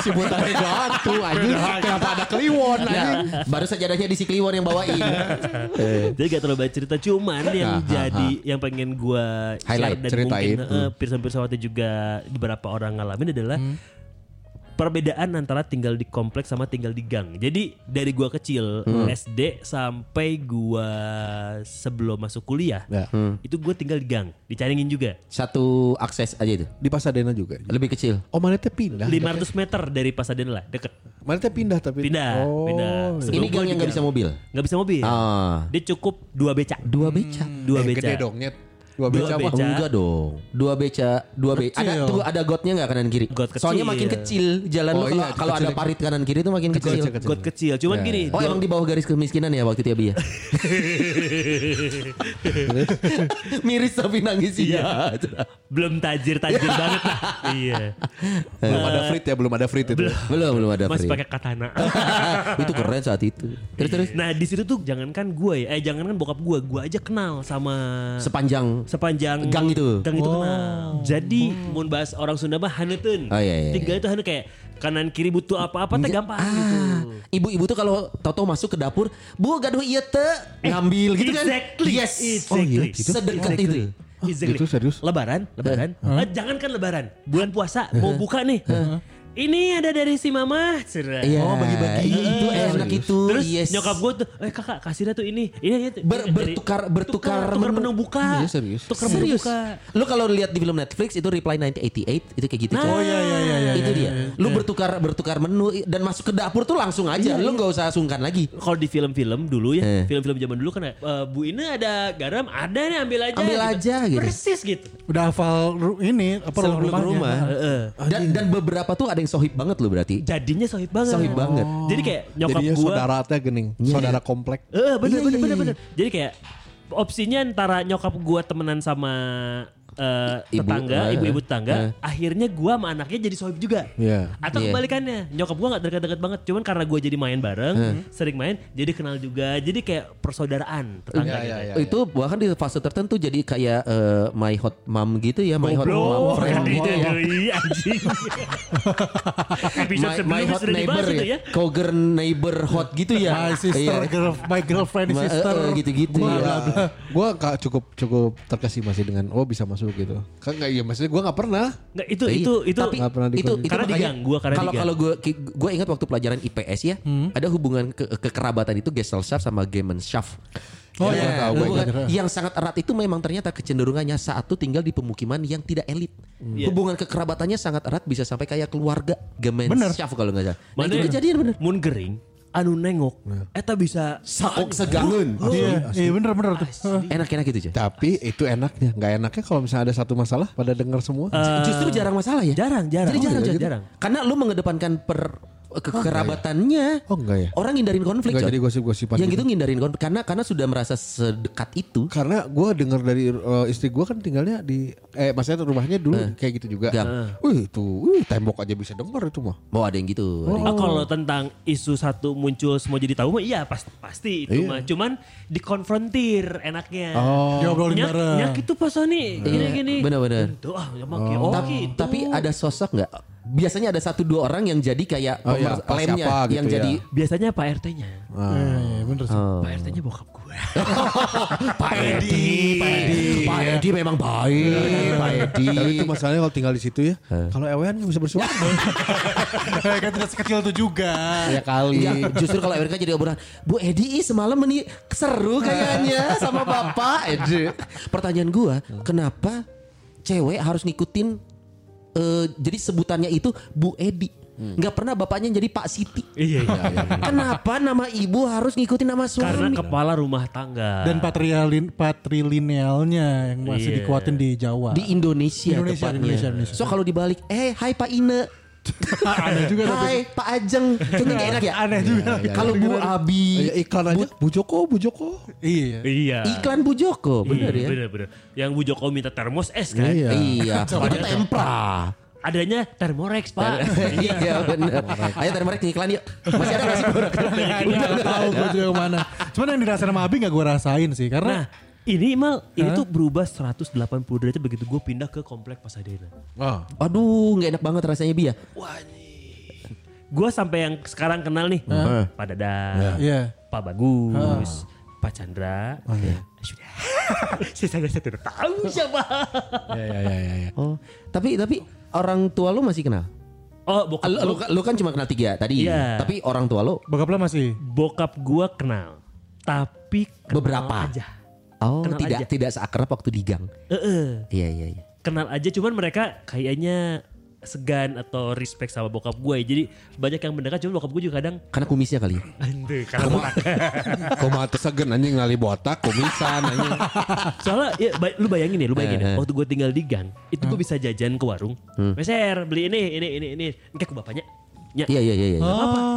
si buta gantung anjing. Kenapa ada kliwon anjing? baru sajadahnya di si Kliwon yang bawain. Jadi gak terlalu banyak cerita cuman yang Ah, jadi yang pengen gua Highlight, dan ceritain. mungkin uh, pirsa-pirsa waktu juga beberapa orang ngalamin adalah perbedaan antara tinggal di kompleks sama tinggal di gang. Jadi dari gua kecil SD sampai gua sebelum masuk kuliah Ya. itu gua tinggal di gang, dicaringin juga. Satu akses aja itu. Di Pasadena juga. Lebih kecil. Oh mana teh pindah. 500 meter dari Pasadena lah, deket. Mana teh pindah tapi. Pindah, Oh. pindah. Ini Sebelum gang yang nggak bisa mobil. Nggak bisa mobil. Ah. Dia cukup dua becak. Dua beca. Dua Eh, beca. Gede dong nyet. Dua Dua beca mah. beca. Enggak dong. Dua beca, dua beca. Ada tunggu ada gotnya nggak kanan kiri? Got kecil. Soalnya makin kecil jalan Oh lo kalau iya, kalau ada parit kanan kiri itu makin kecil. kecil, kecil. Got kecil. Cuman Ya, gini. Oh dua- emang di bawah garis kemiskinan ya waktu itu ya Bi ya? Miris tapi nangis iya. belum tajir tajir banget lah. Iya. Belum ada frit ya, belum ada frit itu. belum belum ada Masih free. pakai katana. itu keren saat itu. Terus terus nah di situ tuh jangankan gue ya, eh jangankan bokap gue, gue aja kenal sama sepanjang sepanjang Gang itu? Gang itu kenal. Jadi mau bahas orang Sunda mah haneuten. Oh, iya, iya, Tinggal itu hane kayak kanan kiri butuh apa-apa teh gampang gitu. Ah, ibu-ibu tuh kalau tahu-tahu masuk ke dapur, bu gaduh iya teh ngambil gitu kan? Exactly. Yes. Exactly. Oh iya, gitu. Sedekat Exactly. itu. Exactly. Itu serius? Lebaran, lebaran. Eh, jangan kan lebaran. Bulan puasa mau buka nih. Ini ada dari si mama. Cerah. Iya. Oh, bagi-bagi. Itu Eh, enak itu. Terus yes. nyokap gue tuh, eh kakak kasih dah tuh ini. Ini, ini Ber- dari- bertukar- bertukar tukar, tukar menu. menu buka. Iya, serius. Tukar menu Serius. buka. Lu kalau lihat di film Netflix itu Reply 1988 itu kayak gitu. Nah. Oh iya iya iya iya. itu iya, dia. iya. Lu bertukar bertukar menu dan masuk ke dapur tuh langsung aja. Lu nggak usah sungkan lagi. Kalau di film-film dulu ya, Eh. film-film zaman dulu kan, eh, Bu ini ada garam, ada nih ambil aja. Ambil aja, gitu. Persis gitu. Udah hafal ini apa rumah. Heeh. Dan dan beberapa tuh ada yang sohib banget lu berarti. Jadinya sohib banget. Sohib banget. Jadi kayak nyokap Jadinya gua. saudara teh gening, saudara komplek. Eh, bener, Iya, bener, iya, bener, bener. Jadi kayak opsinya antara nyokap gua temenan sama eh, Ibu, tetangga, eh, ibu-ibu tetangga, eh. akhirnya gua sama anaknya jadi sohib juga. Iya. Atau Iya. kebalikannya, nyokap gua nggak dekat-dekat banget, cuman karena gua jadi main bareng, Eh. sering main, jadi kenal juga, jadi kayak persaudaraan tetangga Iya, gitu. iya, iya. itu bahkan di fase tertentu jadi kayak eh, my hot mom gitu ya, my hot mom friend itu gitu ya. doi, anjing. Episode My, my hot neighbor ya. ya. Cougar neighbor hot gitu ya. My sister, Iya. girl, my girlfriend sister. gitu-gitu ya. bla. Gue gak cukup cukup terkesima sih dengan oh bisa masuk gitu. Kan nggak iya maksudnya gue nggak pernah. Nggak, itu Iya. itu itu Tapi Nggak pernah itu, itu Karena makanya digang, gua karena kalau digang. kalau gue gue ingat waktu pelajaran IPS ya Hmm. ada hubungan ke, kekerabatan itu Gesellschaft sama Gemeinschaft. Oh, Ya, iya, tahu, ingat. yang sangat erat itu memang ternyata kecenderungannya saat tuh tinggal di pemukiman yang tidak elit. Iya. Hubungan kekerabatannya sangat erat bisa sampai kayak keluarga Bener. Gemenschaft kalau nggak salah. Nah, itu kejadian bener. Mun gering, anu nengok, eta bisa Saok segangun. Iya, iya bener bener tuh. Enak-enak gitu, Cah. Tapi itu enaknya, nggak enaknya kalau misalnya ada satu masalah pada dengar semua. Justru jarang masalah ya. jarang, jarang. Jadi jarang, Oh, jarang. jarang. Karena lu mengedepankan per kekerabatannya. Oh, enggak ya? Orang ngindarin konflik. Nggak Coy. jadi gosip-gosipan Yang gitu. gitu ngindarin konflik karena karena sudah merasa sedekat itu. Karena gue dengar dari uh, istri gue kan tinggalnya di eh maksudnya rumahnya dulu kayak gitu juga. Gang. Wih itu, wih tembok aja bisa dengar itu mah. Mau ada yang gitu. ada yang- Ah, kalau tentang isu satu muncul semua jadi tahu mah iya pasti pasti itu Iya. mah. Cuman dikonfrontir enaknya. Oh. Diobrolin Nyak, bareng. nyak itu pas nih gini gini. benar-benar. Tuh ah ya maki. Oh, Ta- gitu. Tapi ada sosok nggak? Biasanya ada satu dua orang yang jadi kayak Oh, iya, lemnya siapa gitu yang ya. jadi biasanya Pak RT-nya. Iya, iya, bener sih. Oh. Pak RT-nya bokap gue. Pak Edi, Pak Edi, Pak Edi memang baik, Pak Edi. Tapi itu masalahnya kalau tinggal di situ ya. Kalau nggak bisa bersuara. Eh, kan tidak sekecil itu juga. ya kali. Enggak, justru kalau Amerika jadi obrolan, Bu Edi semalam meni seru kayaknya sama Bapak Edi. Pertanyaan gua, kenapa cewek harus ngikutin eh, jadi sebutannya itu Bu Edi? Nggak pernah bapaknya jadi Pak Siti. Iya iya. Kenapa nama ibu harus ngikutin nama Karena suami? kepala rumah tangga. Dan patrialin patrilinealnya yang masih Iya. dikuatin di Jawa. di Indonesia, Indonesia, tepatnya. Indonesia, Indonesia. So kalau dibalik, eh Hai Pak Ine. Aneh juga tapi. Hai Pak Ajeng. Kayaknya gak enak ya? Aneh juga. Kalau Bu Abi. Ya, iklan aja. Bu Joko, Bu Joko. Iya. Iya. Iklan Bu Joko, bener Iya, ya? Bener bener. Yang Bu Joko minta termos es kan. Iya. Iya, itu tempra. Adanya termorex pak. iya bener. Ayo tadi mereka iklan yuk. Masih ada masih Bro? Nggak tahu gue juga ke mana. Cuman yang dirasain sama Abi gak gue rasain sih. Nah Karena ini mal ini tuh berubah 180 derajat begitu gue pindah ke komplek Pasadena. Ah. Aduh, nggak enak banget rasanya Bia. Gue sampai yang sekarang kenal nih, Pak Dadang, Iya. Pak Bagus, Pak Chandra. Sudah. Saya saya tidak tahu siapa. Ya ya ya ya. ya. Oh, tapi tapi orang tua lu masih kenal? Oh bokap Lu, lu, lu kan cuma kenal tiga tadi. Iya. Tapi orang tua lu bokap lo masih. bokap gue kenal, tapi kenal Beberapa. aja. Oh Kenal tidak aja. tidak seakrab waktu di gang. Eh, eh. Iya iya iya. kenal aja cuman mereka kayaknya segan atau respect sama bokap gue jadi banyak yang mendekat cuman bokap gue juga kadang Karena kumisnya kali ya. Ande, karena Kok mah teu segen anjing ngali botak kumisan anjing. soalnya ya, bay- lu bayangin ya lu bayangin Eh, ya eh. waktu gue tinggal di gang itu gue bisa jajan ke warung meser beli ini ini ini ini kayak ke bapaknya ya Iya iya iya iya.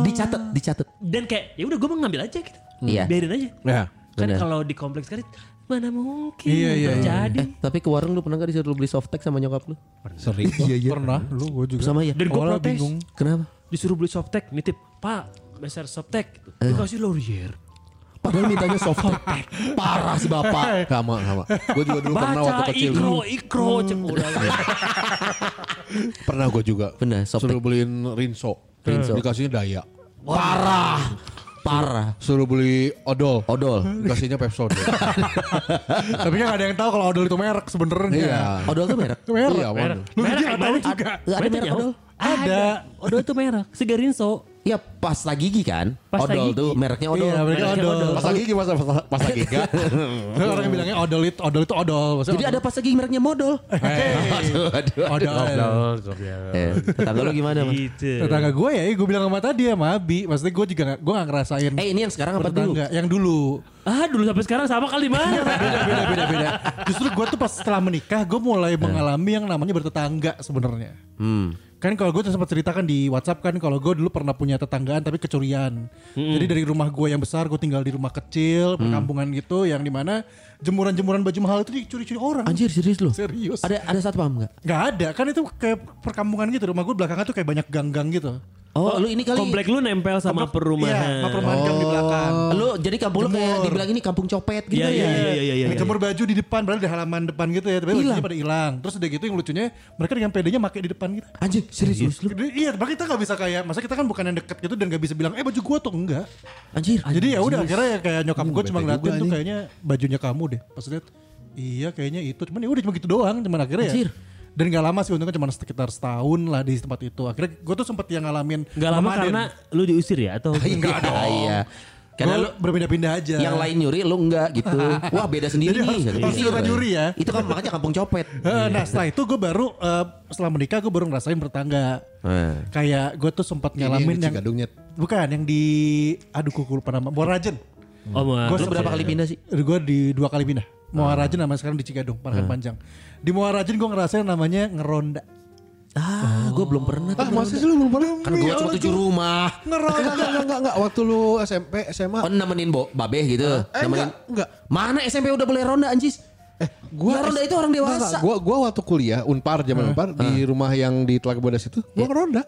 Dicatat, dicatat. dan kayak ya udah gue mau ngambil aja gitu Iya. biarin aja Ya. kan kalau di kompleks sekali mana mungkin Iya, iya, terjadi Eh, tapi ke warung lu pernah gak disuruh beli softtek sama nyokap lu? Sering. Pernah. Lu gue juga. Sama ya? dan gue protes bingung. Kenapa? disuruh beli softtek nitip pak meser softtek gitu. Eh. Lu kasih laurier Padahal mintanya softtek. Parah si bapak. Sama sama. Gue juga dulu pernah waktu baca kecil. ikro ikro cek orang Pernah gue juga. Benar, softtek. Suruh beliin Rinso. Rinso. Dikasihnya Daya. Parah. Parah. Suruh beli odol. Odol. Dikasihnya Pepsodent. Tapi kan gak ada yang tahu kalau odol itu merek sebenarnya. Iya. Odol tuh merek. Itu merek. Iya, merek? Lu merek juga yang tahu juga. Gak ada merek odol. Ada. Odol itu merek Sigarinso Ya pasta gigi kan. Pasta odol gigi. tuh mereknya odol. Iya, Mereknya odol. odol. Pas lagi gimana pas, pas lagi gak? Terus orang yang bilangnya odol itu odol itu odol. Maksudnya Jadi ada pasta gigi mereknya modal. Aduh, aduh. odol. Eh, tetangga lu gimana, Mas? gitu Tetangga gue ya, gue bilang sama tadi sama Abi. Maksudnya gue juga gak, gue gak ngerasain Eh, ini yang sekarang apa dulu? Yang dulu. ah dulu sampai sekarang sama kali mah beda, beda, beda, beda. Justru gue tuh pas setelah menikah, gue mulai mengalami yang namanya bertetangga sebenarnya. Hmm. Kan kalau gue tuh sempat ceritakan di WhatsApp kan kalau gue dulu pernah punya tetanggaan tapi kecurian. Jadi dari rumah gue yang besar gue tinggal di rumah kecil perkampungan gitu yang di mana jemuran-jemuran baju mahal itu dicuri-curi orang. Anjir, serius lu? Serius. Ada ada satu paham nggak? Nggak ada kan itu kayak perkampungan gitu rumah gue belakangnya tuh kayak banyak gang-gang gitu. Oh, lu ini kali. komplek lu nempel sama Iya, perumahan sama perumahan gang di belakang. Lu jadi kampung lu kayak dibilang ini kampung copet gitu Iya, ya. iya, iya, iya, iya, iya. Jemur baju di depan padahal di halaman depan gitu ya, tapi Hilang. bajunya pada hilang. Terus udah gitu yang lucunya mereka dengan pedenya pakai di depan gitu. Anjir, serius lu? Iya, makanya kita nggak bisa kayak, masa kita kan bukan yang deket gitu dan nggak bisa bilang, eh baju gua tuh enggak. Anjir. Jadi ya udah akhirnya ya kayak nyokap gue cuma ngeliatin tuh kayaknya bajunya kamu deh. Pas lihat, iya kayaknya itu. Cuman ya udah cuma gitu doang. Cuman akhirnya Anjir. ya. Dan gak lama sih untungnya cuma sekitar setahun lah di tempat itu. Akhirnya gue tuh sempet yang ngalamin Nggak lama nomaden. karena lu diusir ya atau Enggak dong. Iya. Karena lu berpindah-pindah aja. yang lain nyuri lu enggak gitu. Wah beda sendiri Jadi nih. harus- Gitu. harus kita nyuri ya. Itu kan makanya kampung copet. Eh, Nah setelah itu gue baru eh, setelah menikah gue baru ngerasain bertangga. Eh. Kayak gue tuh sempat ngalamin yang di yang, Cigadungnya. bukan yang di aduh kuku lupa nama Morajen. Oh, Lu berapa kali pindah sih? Gue di dua kali pindah. Muarajen sama sekarang di Cigadung, Parakan Panjang. Di Muarajen gue ngerasain namanya ngeronda. Ah, gue belum pernah Ah tuh. masa sih lu belum pernah? Kan gue cuma tujuh rumah. Ngeronda enggak enggak enggak enggak waktu lu SMP SMA. Oh nemenin bo, babe gitu. Eh, nemenin. enggak, enggak. Mana SMP udah boleh ronda anjis? Eh, gua Ya, ronda itu orang dewasa. enggak. Gua gua waktu kuliah Unpar zaman Unpar di rumah yang di Telaga Bodas itu, gua ngeronda.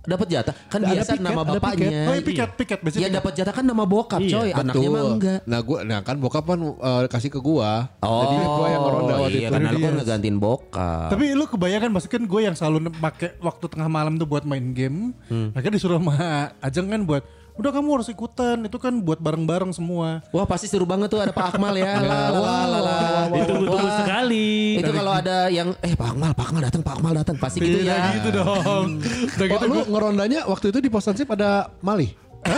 Dapat jatah. Kan Ada biasa piket, nama ada bapaknya. piket. Oh iya piket, piket. Biasanya Ya piket. dapat jatah kan nama bokap Iya, coy. Anaknya mah enggak. Nah, gua nah kan bokap kan eh, kasih ke gua. Oh, Jadi gua yang ngeronda waktu iya, itu. karena lu kan ngegantiin bokap. Tapi lu kebayangkan maksudnya kan gue yang selalu pakai waktu tengah malam tuh buat main game. Hmm. Akhirnya disuruh sama Ajeng kan buat udah kamu harus ikutan itu kan buat bareng-bareng semua. Wah pasti seru banget tuh ada Pak Akmal ya. La, la, la, la, la. Ditunggu-tunggu Wah. sekali. Itu kalau ada yang eh Pak Akmal, Pak Akmal datang, Pak Akmal datang pasti gitu Iya ya. gitu dong. Udah Oh, gitu lu ngerondanya waktu itu di Postansip ada Mali.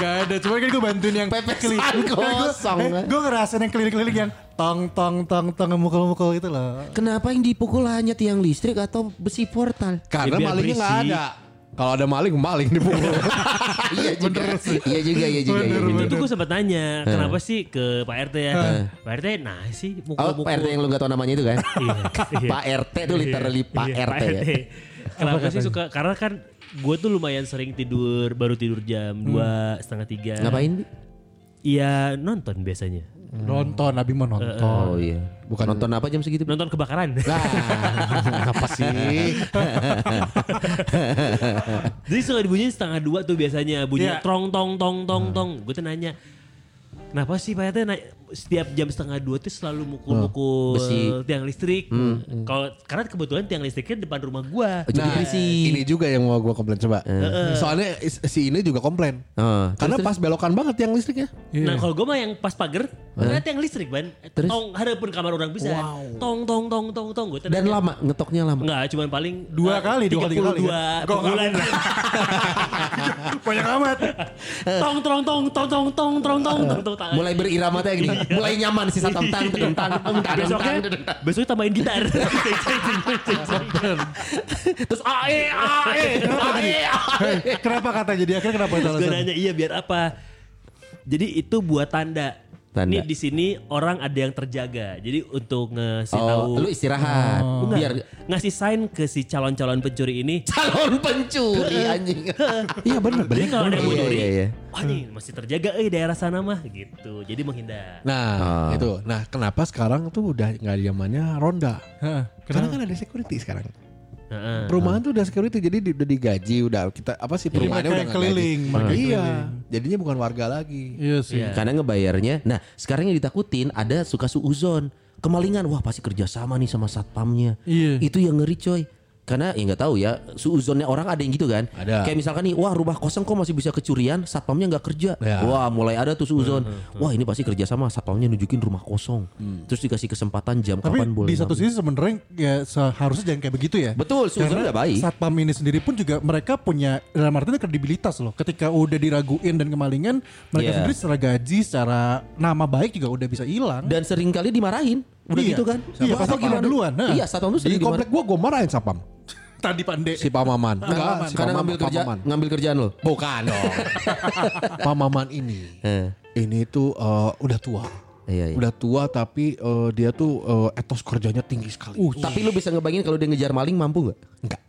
Gak ada, cuma kan gue bantuin yang Pepesan kosong. Gue ngerasain yang keliling-keliling yang tong tong tong tong mukul-mukul itu loh. Kenapa yang dipukul hanya tiang listrik atau besi portal? Karena Ya, malingnya nggak ada. Kalau ada maling, maling dipukul. iya juga. Iya juga, iya juga. iya juga. Itu gue sempat nanya, kenapa sih ke Pak RT ya? Pak RT, nah sih Oh, mukul-mukul. Pak RT yang lu gak tau namanya itu kan? Iya, iya. Pak RT tuh literally Pak Iya, RT ya. Kenapa sih suka? Karena kan gue tuh lumayan sering tidur, baru tidur jam dua setengah tiga. Ngapain? Iya nonton biasanya. Nonton, Abi mau nonton. Oh iya. Bukan nonton apa jam segitu? Nonton kebakaran. Apa sih? Jadi suka dibunyiin setengah dua tuh biasanya bunyi Iya. trong tong tong tong tong. Gue tuh nanya, kenapa sih Pak RT na- setiap jam setengah dua tuh selalu mukul-mukul Besi. tiang listrik? Kalau karena kebetulan tiang listriknya depan rumah gua. Oh, jadi Nah, berisik. ini juga yang mau gue komplain coba. Soalnya is- si ini juga komplain. Oh, Karena pas belokan banget yang listriknya. Nah kalau gue mah yang pas pagar, ternyata yang listrik ban. Terus? Tong, pun kamar orang bisa. Tong tong tong tong tong. Gue Dan lama, ngetoknya lama. Enggak, cuman paling Dua eh, kali, dua kali, tiga kali, 32 kan? per bulan. Banyak amat. tong tong tong tong tong tong tong tong tong. Mulai berirama gini. Mulai nyaman sisa tong tang tong tang tong tang Besoknya, besoknya tambahin gitar. Terus ae ae ae. Kenapa kata jadi akhirnya kenapa itu alasan? nanya iya biar apa? Jadi itu buat tanda. Tanda. Nih di sini orang ada yang terjaga. Jadi untuk ngasih tahu Oh, lu istirahat. Enggak, Biar ngasih sign ke si calon-calon pencuri ini. calon pencuri anjing. Iya benar. Jadi kalau ada yang mau Iya, iya, iya. wah nih masih terjaga eh daerah sana mah gitu. Jadi menghindar. Nah, itu. Nah, kenapa sekarang tuh udah nggak zamannya ronda? Hah, Karena kan ada security sekarang. Heeh. Perumahan tuh udah security jadi di- udah digaji, udah kita apa sih perumahannya mereka udah keliling, mereka Iya, keliling. jadinya bukan warga lagi. Iya sih. Iya. Karena ngebayarnya. Nah, sekarang yang ditakutin ada suka suuzon. Kemalingan, wah pasti kerjasama nih sama satpamnya. Iya. Itu yang ngeri coy. Karena ya nggak tahu ya, suuzonnya orang ada yang gitu kan. Ada. Kayak misalkan nih, wah rumah kosong kok masih bisa kecurian, satpamnya nggak kerja. Ya. Wah mulai ada tuh suuzon. Wah ini pasti kerjasama, satpamnya nunjukin rumah kosong. Terus dikasih kesempatan jam Tapi kapan boleh. di satu sisi sebenarnya ya seharusnya jangan kayak begitu ya. Betul, suuzon Karena udah baik. Satpam ini sendiri pun juga mereka punya dalam artinya kredibilitas loh. Ketika udah diraguin dan kemalingan, mereka Iya. sendiri secara gaji, secara nama baik juga udah bisa hilang. Dan sering kali dimarahin. Udah Iya. gitu kan. Iya, Apa satpam gimana? duluan, nah. Iya, satpam tuh Di komplek gua gua marahin sapam. Tadi Pande. Si Pak Maman. Maman. Enggak, si Karena ngambil kerja, Pak Maman. ngambil kerjaan lo. Bukan dong. Pak Maman ini. Eh. Ini tuh eh, udah tua. Iya, iya. Udah tua tapi eh, dia tuh eh, etos kerjanya tinggi sekali. Tapi lu bisa ngebayangin kalau dia ngejar maling mampu nggak? Enggak.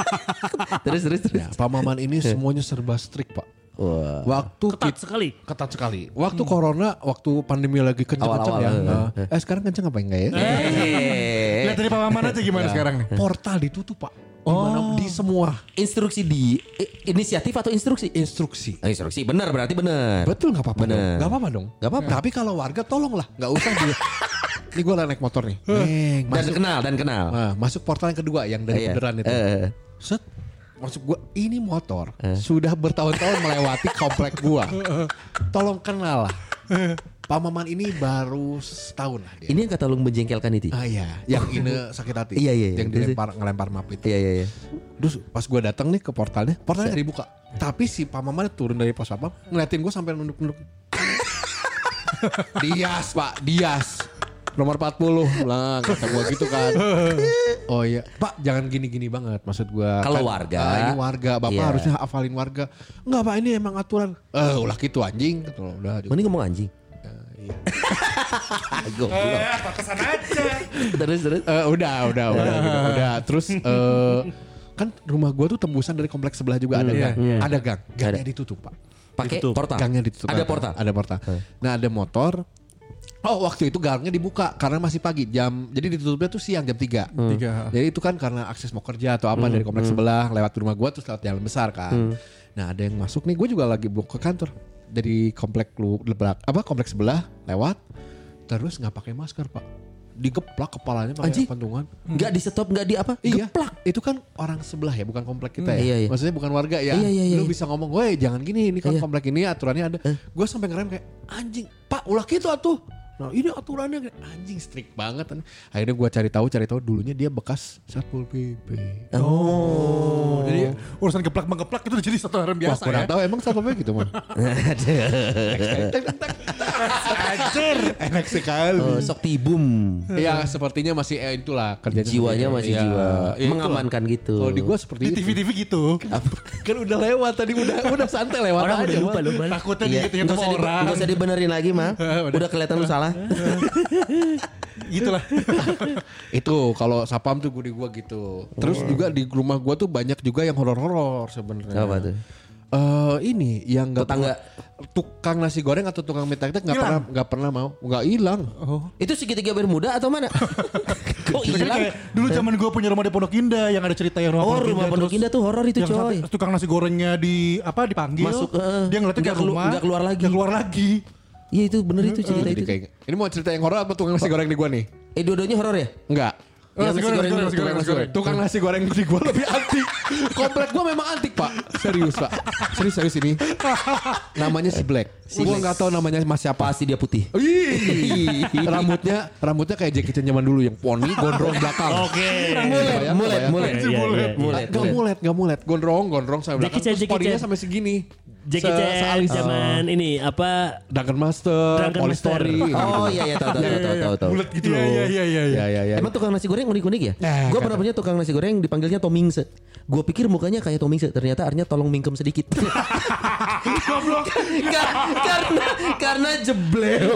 terus terus terus. Ya, Pak Maman ini semuanya serba strict, Pak. Wah. Waktu Ketat kit- sekali. ketat sekali. Waktu corona, waktu pandemi lagi kenceng-kenceng ya. Nah, eh sekarang kenceng apa enggak ya? Eh, Lihat dari Pak Maman aja gimana sekarang nih. Portal ditutup, Pak. Oh. Di semua instruksi di inisiatif atau instruksi? instruksi. Instruksi benar berarti benar. Betul nggak apa-apa. Nggak apa-apa dong. Nggak apa-apa. Tapi kalau warga tolonglah, nggak usah dia. Ini gue naik motor nih. Neng, Dan masuk, kenal dan kenal. Nah, masuk portal yang kedua yang dari Iya. beneran itu. Eh. Set. Masuk gua ini motor sudah bertahun-tahun melewati komplek gua. Tolong kenal lah. Pak Maman ini baru setahun lah dia. Ini yang kata lu menjengkelkan itu. Ah iya, yang ini sakit hati. Iya, iya, iya. Yang dilempar ngelempar map itu. Iya iya iya. Terus pas gua datang nih ke portalnya, portalnya nggak dibuka. Tapi si Pak Maman turun dari pos apa ngeliatin gue sampai nunduk-nunduk. Dias Pak, Dias. Nomor 40 lah kata gue gitu kan. Oh iya, Pak jangan gini-gini banget maksud gue. Kalau warga. ini warga, Bapak Iya. harusnya hafalin warga. Enggak Pak, ini emang aturan. Eh, ulah gitu anjing. Gitu loh, Udah. Mending ngomong anjing. iya. Goblok. apa kesan aja. terus terus. Eh, udah, udah, udah, gitu. udah. Terus eh, kan rumah gua tuh tembusan dari kompleks sebelah juga ada gang, ada gang, gangnya ditutup pak, Pakai portal. gangnya ditutup. Ada portal. Ada portal. Nah ada motor. Oh waktu itu gangnya dibuka karena masih pagi jam, jadi ditutupnya tuh siang jam 3 Tiga. Jadi itu kan karena akses mau kerja atau apa dari kompleks sebelah lewat rumah gua terus lewat jalan besar kan. Nah ada yang masuk nih, gue juga lagi mau ke kantor dari komplek lu lebrak apa kompleks sebelah lewat terus nggak pakai masker pak, digeplak kepalanya Anjing. pakai pentungan. Enggak di stop, enggak di apa? Iya, Geplak. itu kan orang sebelah ya, bukan komplek kita ya. Iya, iya. Maksudnya bukan warga ya. Iya, iya, iya, Lu iya. bisa ngomong, "Woi, jangan gini, ini kan Iya. komplek ini aturannya ada." Gue sampai ngerem kayak, "Anjing, Pak, ulah gitu atuh." Nah, ini aturannya kayak, anjing strict banget. Akhirnya gue cari tahu, cari tahu dulunya dia bekas Satpol PP. Oh, jadi urusan geplak menggeplak itu jadi satu hal yang Wah, biasa kurang ya. tahu emang Satpol PP gitu, Man. Enak sekali. Oh, sok tibum. Iya, sepertinya masih eh, itulah kerjanya. Jiwanya seperti itu. masih Iya. jiwa itulah. mengamankan gitu. Kalau di gue seperti Di itu. TV-TV gitu. kan udah lewat tadi udah udah santai lewat Orang aja. udah lupa lupa. Takutnya Iya, diingetin sama usah, di, orang. usah dibenerin lagi mah. Udah kelihatan lu salah. Gitulah. itu kalau sapam tuh gue di gua gitu. Terus juga di rumah gua tuh banyak juga yang horor-horor sebenarnya. Apa tuh? Eh ini yang nggak Tetangga. tukang nasi goreng atau tukang mie tek nggak pernah nggak pernah mau nggak hilang. Itu segitiga bermuda atau mana? Kok hilang? dulu zaman gue punya rumah di Pondok Indah yang ada cerita yang Oh, rumah Pondok terus Indah tuh horor itu, yang coy. tukang nasi gorengnya di apa dipanggil Masuk, heeh. dia ngeliatin Nggak ke rumah nggak keluar lagi. nggak keluar lagi Iya itu bener itu cerita Jadi itu. kayak ini mau cerita yang horor apa tukang nasi goreng di gua nih? Eh dua-duanya horor ya? Enggak. Oh, Yang nasi goreng, goreng nasi goreng, Tukang nasi goreng. Tukang nasi goreng di gua lebih antik. Komplek gua memang antik, Pak. Serius, Pak. Serius serius ini. Namanya si Black. gua nggak tahu namanya Mas siapa. Pasti dia putih. Ih, rambutnya rambutnya kayak Jackie Chan zaman dulu yang poni gondrong belakang. Oke. Mulet, mulet, mulet. Iya. Mulet, Gak mulet. mulet, gak mulet. Gondrong, gondrong sampai Jackie belakang. Chan, Terus Jackie Chan. sampai segini. Jackie Se- Chan sealis. zaman ini apa Duncan Master, Police Master. Story. Oh iya iya tahu tahu tahu tahu tahu. tahu. bulat gitu loh iya iya iya Iya, iya, iya. Emang tukang nasi goreng unik-unik ya? Nah, gue kan. pernah punya tukang nasi goreng dipanggilnya Tomingse. Gue pikir mukanya kayak Tomingse, ternyata artinya tolong mingkem sedikit. Nggak, karena karena jebleo.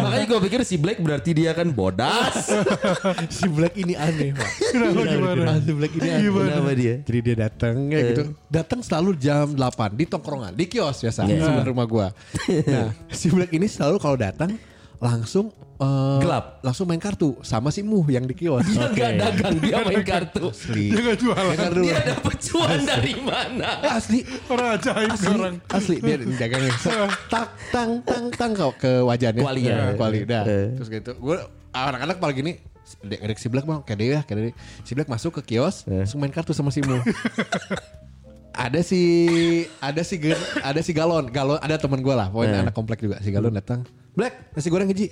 Makanya gue pikir si Black berarti dia kan bodas. si Black ini aneh, Pak. kenapa gimana si Black ini aneh. Kenapa dia? Jadi dia datang ya gitu. Datang selalu jam 8 di tongkrongan, di kios biasa sebelah rumah gua. Nah, si Black ini selalu kalau datang langsung eh, Gelap. Langsung main kartu sama si Muh yang di kios. Dia nggak dagang, dia main kartu. Asli. dia nggak jualan Dia kartu. Dia dapat cuan dari mana? Eh, asli. orang ajaib Asli, orang asli dia dagangnya tak tang tang tang kau ke wajahnya Kualinya. Ya, kuali dah Eh. terus gitu gue anak-anak paling gini dek dek si Black bang kayak dia kayak dia si Black masuk ke kios langsung main kartu sama si Mu ada si ada si ada si galon. Galon ada teman gue lah. Pokoknya anak komplek juga. Si galon datang. Black nasi goreng hiji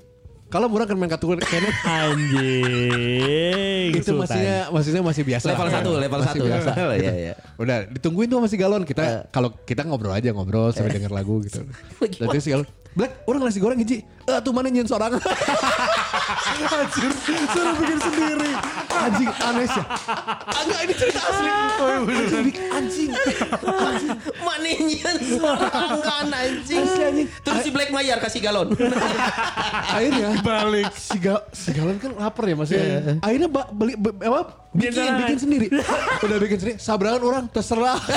kalau murah kan main kartu kayaknya anjing. itu maksudnya maksudnya masih biasa. Level lah. satu, level Masih satu. biasa. Oh, iya, iya. udah ditungguin tuh masih galon. Kita kalau kita ngobrol aja ngobrol sampai denger lagu gitu. Terus si galon Black orang nasi goreng hiji. Eh tuh mana nyen seorang. Anjir suruh bikin sendiri. Anjing aneh sih. Agak ini cerita asli. Anjing bikin anjing. Manenya seorang anjing. Terus si Black Mayer kasih galon. akhirnya balik. si, ga, si galon kan lapar ya maksudnya akhirnya ba- beli be- apa bikin Bikin bikin sendiri. Udah bikin sendiri sabrangan orang terserah.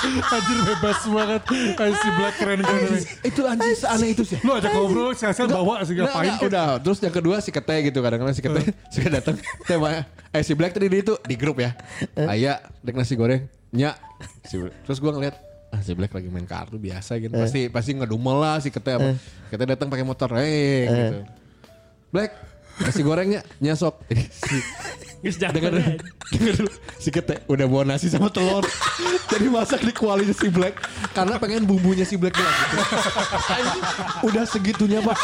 Anjir bebas banget. Kayak si Black keren keren itu anjing seaneh itu sih. Lu ajak ngobrol sekali bawa sih Nah, ngapain nah, udah. Terus yang kedua si kete gitu kadang-kadang si kete suka datang. Tema eh si Black tadi di itu di grup ya. Ayah dek nasi goreng. Nya. Si Black. terus gua ngeliat ah si Black lagi main kartu biasa gitu. Pasti pasti ngedumel lah si kete apa kete datang pakai motor eh. gitu. Black nasi gorengnya nyasok jangan. Dengar dengar dulu si kete udah bawa nasi sama telur. Jadi masak di kualinya si Black karena pengen bumbunya si Black bilang gitu. Udah segitunya, Pak.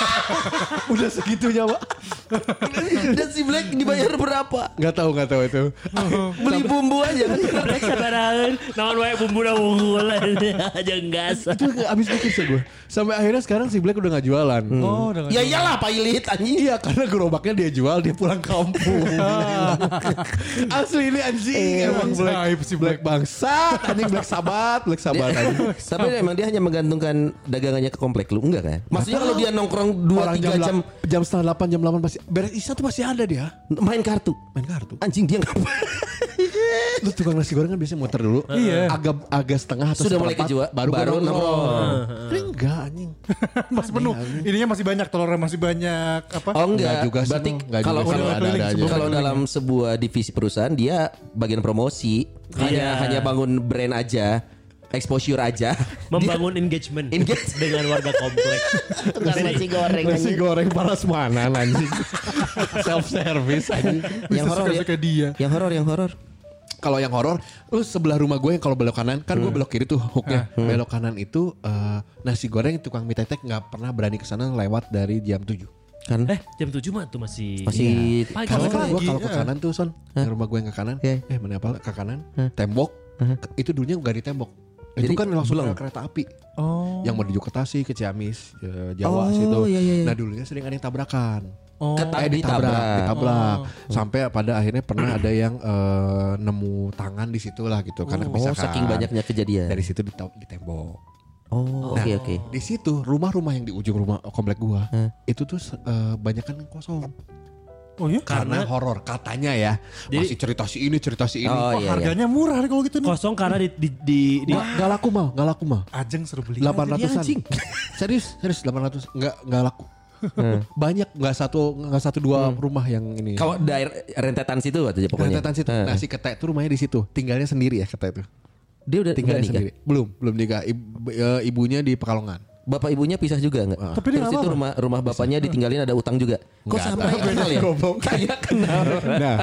Udah segitunya, Pak. Dan si Black dibayar berapa? Nggak tahu nggak tahu itu. Beli bumbu aja kan. Sabaran, naon wae bumbu na unggul aja gas. itu habis mikir sih gue. Sampai akhirnya sekarang si Black udah nggak jualan. Oh, udah Ya iyalah pailit anjing. Iya karena gerobaknya dia jual dia pulang kampung. Asli ini anjing emang Black si Black bangsa, anjing Black Sabat, Black Sabat anjing. Tapi emang dia hanya menggantungkan dagangannya ke komplek lu enggak kan? Maksudnya kalau dia nongkrong 2 Orang 3 jam, jam, jam jam setengah delapan jam delapan pasti beres isa tuh masih ada dia main kartu. main kartu. Anjing dia ngapain? Lu tukang nasi goreng kan biasanya muter dulu. Iya. Agak agak setengah atau Sudah mulai kejual, baru baru nongkrong. Ini enggak anjing. masih penuh. Ininya masih banyak telurnya masih banyak apa? Oh enggak, Enggak juga sih, berarti kalau kalau dalam sebuah divisi perusahaan dia bagian promosi, hanya hanya bangun brand aja, exposure aja. Membangun engagement Engage. dengan warga komplek. Tukang nasi goreng Nasi goreng panas mana anjing. Self service anjing. Yang horor ya. dia. Yang horor, yang horor. Kalau yang horor, lu sebelah rumah gue yang kalau belok kanan, kan gue belok kiri tuh hooknya. Belok kanan itu eh, nasi goreng tukang mie tetek nggak pernah berani ke sana lewat dari jam 7 Kan Eh jam 7 mah tuh masih masih Pagi. Karena kan pagi, gue kalau ke iya. kanan tuh son, yang rumah gue yang ke kanan, Oke. eh mana apa ke kanan, tembok, itu dulunya nggak di tembok. Jadi, itu kan langsung belum. ke kereta api. Oh. Yang menuju ke Tasik, ke Ciamis, ke Jawa Oh, situ. iya, iya, iya. Nah dulunya sering ada yang tabrakan. Oh. Ketat Eh, ditabrak, ditabrak. ditabrak. Sampai pada akhirnya pernah ada yang eh, nemu tangan di situ lah gitu karena Oh, misalkan saking banyaknya kejadian. dari situ dita- ditembok. Oh, oke oke. Di situ rumah-rumah yang di ujung rumah komplek gua itu tuh eh, banyak kan kosong. Oh iya? Karena horor katanya ya. Masih cerita si ini, cerita si ini. Oh, Oh, iya, iya. harganya murah nih kalau gitu nih. kosong karena di di di, di Nggak, nggak laku mal, nggak laku mal. Ajeng seru beli. 800-an. anjing. serius, serius 800. Nggak nggak laku. Banyak nggak satu nggak satu dua rumah yang ini. Kalau daerah rentetan situ atau aja pokoknya. Rentetan situ. Heeh. Nah si Kete itu rumahnya di situ. Tinggalnya sendiri ya Kete itu. Dia udah nikah. sendiri. Belum, belum nikah. Ibu- eh, ibunya di Pekalongan. Bapak ibunya pisah juga enggak? Tapi Terus nggak itu rumah rumah bapaknya ditinggalin ada utang juga. Kok Nggak sampai kenal ya? Kayak kenal. nah,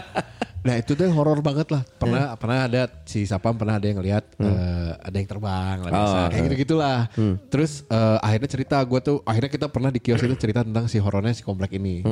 nah itu tuh horor banget lah. Pernah pernah ada si Sapam pernah ada yang lihat eh, ada yang terbang lah biasa. Oh, kayak gitu gitulah. Terus eh, akhirnya cerita gue tuh akhirnya kita pernah di kios itu cerita tentang si horornya si komplek ini.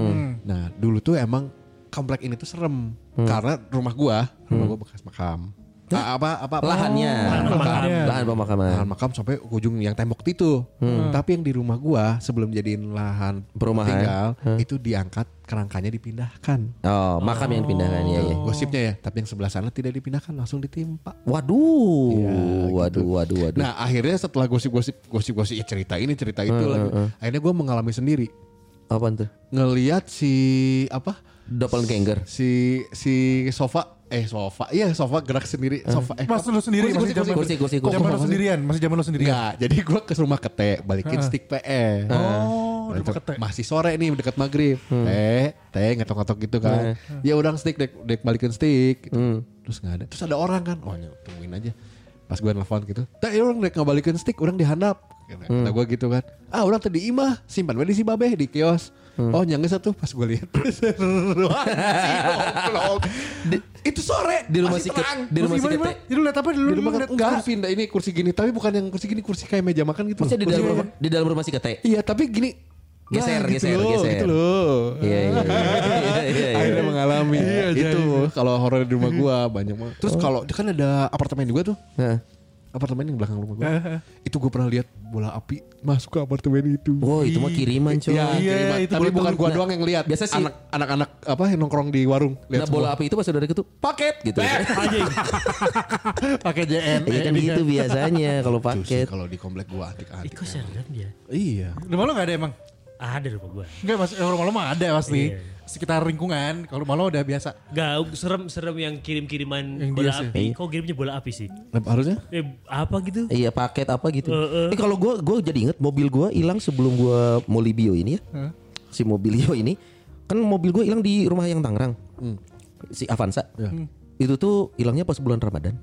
Nah dulu tuh emang komplek ini tuh serem karena rumah gua rumah gua bekas makam. Ah, apa apa apa Lahannya. Lahan Makam. pemakaman. Lahan pemakaman. lahan makam sampai ujung yang tembok itu. Tapi yang di rumah gua sebelum jadiin lahan Perumahan. tinggal itu diangkat kerangkanya dipindahkan. Oh, makam yang dipindahkan ya ya. Gosipnya ya, tapi yang sebelah sana tidak dipindahkan langsung ditimpa. Waduh. Iya, waduh, waduh, waduh. Nah akhirnya setelah gosip-gosip gosip-gosip ya cerita ini cerita itu lagi, akhirnya gue mengalami sendiri Apa tuh? ngelihat si apa Doppelganger. si si sofa eh sofa iya sofa gerak sendiri sofa eh Mas lu sendiri kursi, masih kursi, zaman kursi, kursi, kursi. Zaman lu sendirian, masih zaman lu sendirian. Enggak, jadi gue ke rumah kete balikin stick PE. Oh, Nah, kete. Masih sore nih dekat maghrib. Teh, teh ngetok-ngetok gitu kan. Ya udah stick dek, dek balikin stick. Gitu. Terus nggak ada. Terus ada orang kan. Oh ya, tungguin aja. Pas gue nelfon gitu. Teh orang dek ngabalikin stick, orang dihandap. Kata, kata gue gitu kan. Ah orang tadi imah simpan di si babeh di kios. Oh nyangga satu pas gue lihat. Di- Itu sore Di rumah masih terang. di rumah Terus si gimana, Kete. gimana? Jadi lu lihat apa? Di rumah kan enggak pindah ini kursi gini tapi bukan yang kursi gini kursi kayak meja makan gitu. Maksudnya di Kursi- dalam rumah, di dalam rumah si Kete. Iya tapi gini Geser, Nah, gitu geser, loh, geser. Gitu loh. Iya, iya, iya, iya, iya. Akhirnya mengalami itu kalau horor di rumah gua banyak banget. Terus kalau kan ada apartemen juga tuh. Nah. Apartemen yang belakang rumah gua. itu gua pernah lihat bola api masuk ke apartemen itu. Oh, itu mah kiriman, coy. Iya, Iya, kiriman. itu tapi bukan gua Nah, doang yang lihat. biasa sih- anak anak-anak apa yang nongkrong di warung Nah, lihat bola semua. api itu pas udah deket tuh paket gitu. anjing. pakai JN. Iya kan gitu biasanya kalau paket. kalau di komplek gua antik-antik. Iko serem dia. Iya. Rumah lu gak ada emang? Ada rumah gua. Enggak, mas, eh, rumah lu mah ada pasti. Iya. Sekitar lingkungan. Kalau rumah lu udah biasa. Gak serem serem yang kirim kiriman Yang bola dia sih. api. Kok kirimnya bola api sih? Harusnya Eh apa gitu? Iya paket apa gitu. Heeh. Eh kalau gua gua jadi inget mobil gua hilang sebelum gua mau libio ini ya. Si mobilio ini kan mobil gua hilang di rumah yang Tangerang. Si Avanza. Itu tuh hilangnya pas bulan Ramadan.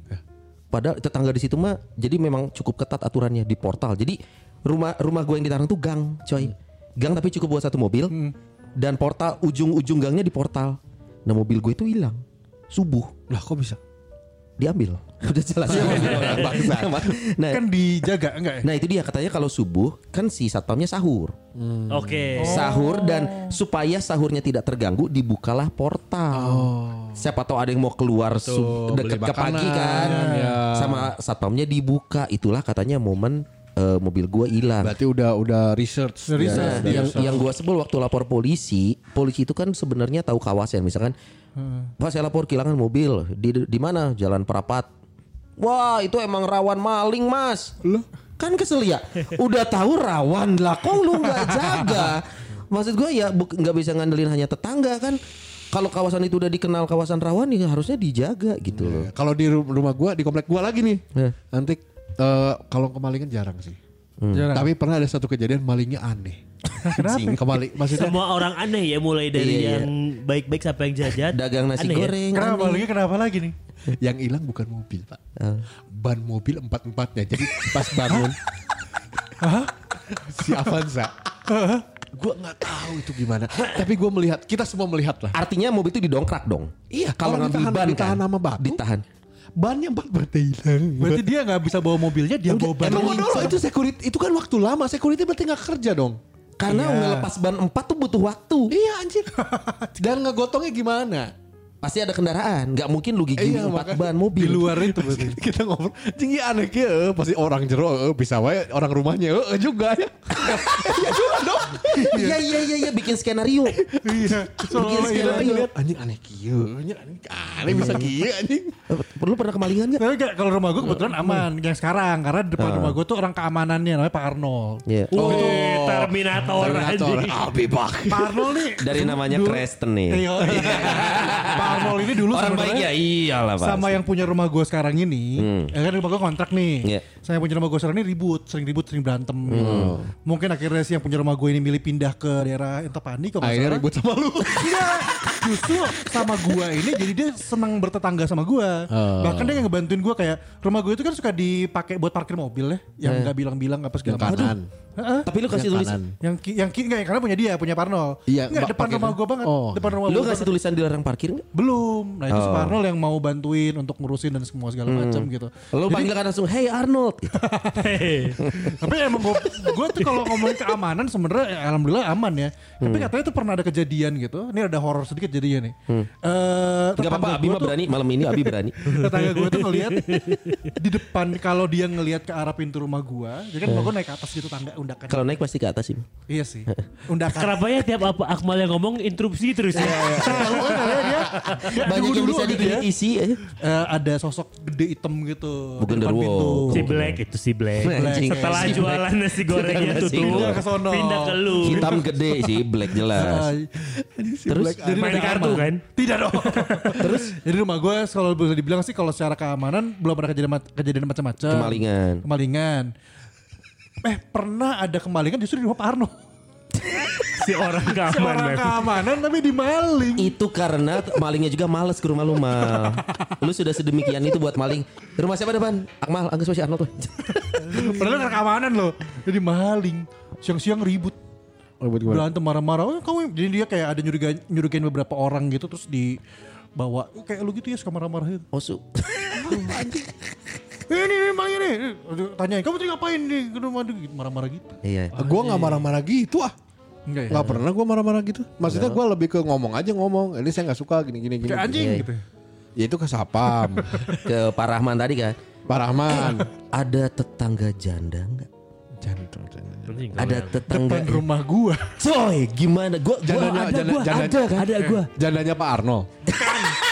Padahal tetangga di situ mah jadi memang cukup ketat aturannya di portal. Jadi rumah rumah gua yang di Tangerang tuh gang, coy. Gang tapi cukup buat satu mobil. Dan portal ujung-ujung gangnya di portal. Nah mobil gue itu hilang subuh. lah kok bisa? diambil. Udah jelas. Bangsa. nah, Kan dijaga enggak ya? nah itu dia katanya kalau subuh kan si satpamnya sahur. Oke. Sahur dan supaya sahurnya tidak terganggu dibukalah portal. Siapa tahu ada yang mau keluar dekat ke pagi kan. ya. Sama satpamnya dibuka. Itulah katanya momen eh, mobil gua hilang. Berarti udah udah research. Udah research. Nah, yang yang gua sebel waktu lapor polisi, polisi itu kan sebenarnya tahu kawasan, misalkan, Pak saya lapor kehilangan mobil di di mana Jalan Perapat. Wah itu emang rawan maling mas. Kan kesel ya. Udah tahu rawan lah, kok lu nggak jaga? Maksud gua ya nggak bisa ngandelin hanya tetangga kan. Kalau kawasan itu udah dikenal kawasan rawan ya harusnya dijaga gitu loh. Kalau di ru- rumah gua di komplek gua lagi nih. Ya. Nanti eh, kalau kemalingan jarang sih. Jarang. Tapi pernah ada satu kejadian malingnya aneh. Kenapa? Kembali maksudnya Semua orang aneh ya mulai dari Iya, iya. yang baik-baik sampai yang jahat. Dagang nasi Aneh ya? goreng. Kenapa aneh. lagi kenapa lagi nih? yang hilang bukan mobil pak, Ah. ban mobil empat empatnya. Jadi pas bangun, si Avanza, gua nggak tahu itu gimana. Tapi gua melihat, kita semua melihat lah. Artinya mobil itu didongkrak dong. Iya, kalau ngambil ditahan- ban ditahan kan, sama batu. Ditahan. Bannya empat berarti hilang. Berarti dia nggak bisa bawa mobilnya, dia bawa ban. Emang dulu itu security itu kan waktu lama. Security berarti nggak kerja dong. Karena Iya. ngelepas ban 4 tuh butuh waktu. Iya anjir. Dan ngegotongnya gimana? Pasti ada kendaraan, nggak mungkin lu gigi Iya, empat ban di mobil. luar itu berarti. kita ngobrol tinggi aneh kia pasti orang jero eh, bisa wae orang rumahnya eh, juga ya iya juga dong Iya iya iya iya bikin skenario. Iya. Bikin Soalnya skenario. lihat anjing aneh kia anjing aneh, aneh bisa kia anjing Eh, Perlu pernah kemalingan nggak? Tapi enggak, kalau rumah gue kebetulan aman yang sekarang karena depan rumah gue tuh orang keamanannya namanya Pak Arnold. Iya. Wih, Terminator, Terminator anjing. Pak Arnold nih Dari namanya Kristen nih. Iya. Pak Arnold ini dulu Orang baik ya iyalah Pak. sama yang punya rumah gue sekarang ini, ya kan rumah gue kontrak nih. Iya. Saya punya rumah gue sekarang ini ribut, sering ribut, sering berantem. gitu. Mungkin akhirnya si yang punya rumah gue ini milih pindah ke daerah Intapani kalau nggak akhirnya salah. ribut sama lu Enggak, justru sama gua ini jadi dia senang bertetangga sama gua. Oh. Bahkan dia yang ngebantuin gua kayak rumah gua itu kan suka dipakai buat parkir mobil ya, yang nggak bilang-bilang apa segala kanan Heeh. Tapi lu kasih yang tulisan. kanan Yang ki, yang ki, enggak, karena punya dia, punya Parnol. Iya, Enggak, depan parkir. rumah gua banget. Oh. Depan rumah Lu gua kasih banget. tulisan dilarang parkir nggak? Belum. Nah, itu si Oh. Parnol yang mau bantuin untuk ngurusin dan semua segala macam gitu. Lu panggil kan langsung, hey Arnold. Tapi emang gua, gua tuh kalau ngomongin keamanan sebenarnya ya, alhamdulillah aman ya. Tapi Hmm. katanya tuh pernah ada kejadian gitu. Ini ada horor sedikit jadinya nih. Eh, Gak apa-apa, Abi mah berani. Malam ini Abi berani. tetangga gue tuh ngeliat di depan kalau dia ngelihat ke arah pintu rumah gua, jadi kan rumah gua naik ke atas gitu tangga undakan. Kalau naik pasti ke atas sih. iya sih, undakan. Kenapa ya tiap apa Akmal yang ngomong interupsi terus ya? Kalau nggak ya dia Banyak yang dulu bisa gitu ya. dikritisi. eh. Eh, ada sosok gede hitam gitu Bukan Derwo. pintu. Si Black itu si Black. Setelah Si jualan Black. nasi gorengnya tutup. goreng. ke sono. Pindah ke lu. Hitam gede sih, black jelas. Terus jadi Udah kartu aman. kan? Tidak dong. Terus jadi rumah gue kalau bisa dibilang sih kalau secara keamanan belum ada kejadian kejadian macam-macam. Kemalingan. Kemalingan. Eh pernah ada kemalingan justru di rumah Pak Arno. si orang keamanan. keamanan tapi dimaling. itu karena malingnya juga males ke rumah lu mal. Lu sudah sedemikian itu buat maling. Rumah siapa depan? Akmal, Angga si Arnold tuh. Padahal kan keamanan loh. Jadi maling. Siang-siang ribut. Ribut gimana Berantem marah-marah. Oh, kamu jadi dia kayak ada nyuriga nyurigain beberapa orang gitu terus dibawa kayak lu gitu ya suka marah-marah gitu. Osu. Eh, ini ini nih. Tanyain kamu tadi ngapain ke rumah dia?" Gitu, marah-marah gitu. iya. gue nggak marah-marah gitu ah Enggak ya? nggak pernah gue marah-marah gitu maksudnya gue lebih ke ngomong aja ngomong ini saya nggak suka gini gini gini Kayak anjing Iya. gitu. ya itu ke sapam Ke Pak Rahman tadi kan. Pak Rahman Ada tetangga janda enggak? Jantung jantung. Anjing, Ada tetangga. Depan rumah gua. Coy, gimana? Gua, gua Jandanya, ada janda- gua. janda- ada kan? Ada gua. jandanya Pak Arnold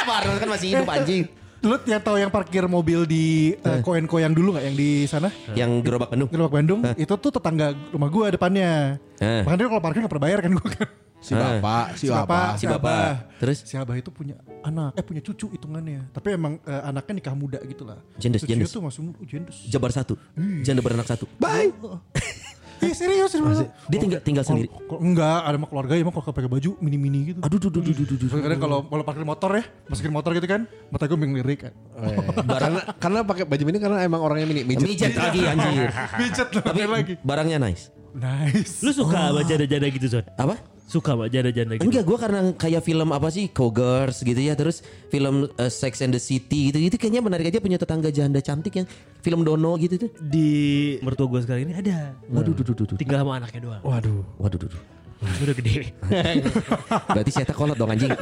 Pak Arnold kan masih hidup anjing. Lu yang tahu yang parkir mobil di eh, Koenko yang dulu nggak yang di sana? Yang gerobak Bandung. Gerobak Bandung itu tuh tetangga rumah gua depannya. Eh. Makanya kalau parkir nggak pernah bayar kan gua kan. Si bapak si bapak Si bapak. Terus? si abah itu punya anak, eh punya cucu hitungannya. Tapi emang eh, anaknya nikah muda gitu lah. Jendes, Cucunya jendes. tuh masih umur- oh, jendes. Jabar satu. Janda beranak satu. Bye. Ih serius serius. Dia tinggal tinggal sendiri. Kok enggak ada sama keluarga emang kalau pakai baju mini-mini gitu. Aduh, duh, duh, duh, duh, duh, duh. Kadang kalau kalau parkir motor ya, masukin motor gitu kan, mata gue ngelirik kan. karena karena pakai baju ini karena emang orangnya mini mijet Mijet lagi anjir. Tapi lagi. barangnya nice. Nice. Lu suka baca janda-janda gitu Zon? Apa? Suka mbak janda-janda gitu. Enggak, gue karena kayak film apa sih, Cowgirls gitu ya, terus film uh, Sex and the City gitu, gitu kayaknya menarik aja punya tetangga janda cantik yang film Dono gitu tuh. Di mertua gue sekarang ini ada. Waduh, duh, duh, duh, duh. Tinggal sama anaknya doang. Waduh. Waduh, duh, duh. Udah gede. Berarti saya kolot dong anjing.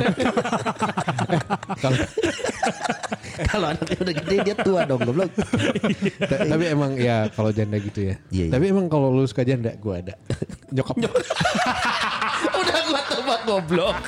Kalau anaknya udah gede dia tua dong goblok. Ta- Tapi emang ya kalau janda gitu ya. Iya, iya. Tapi emang kalau lu suka janda, gue ada. Nyokap. udah gua tebak goblok.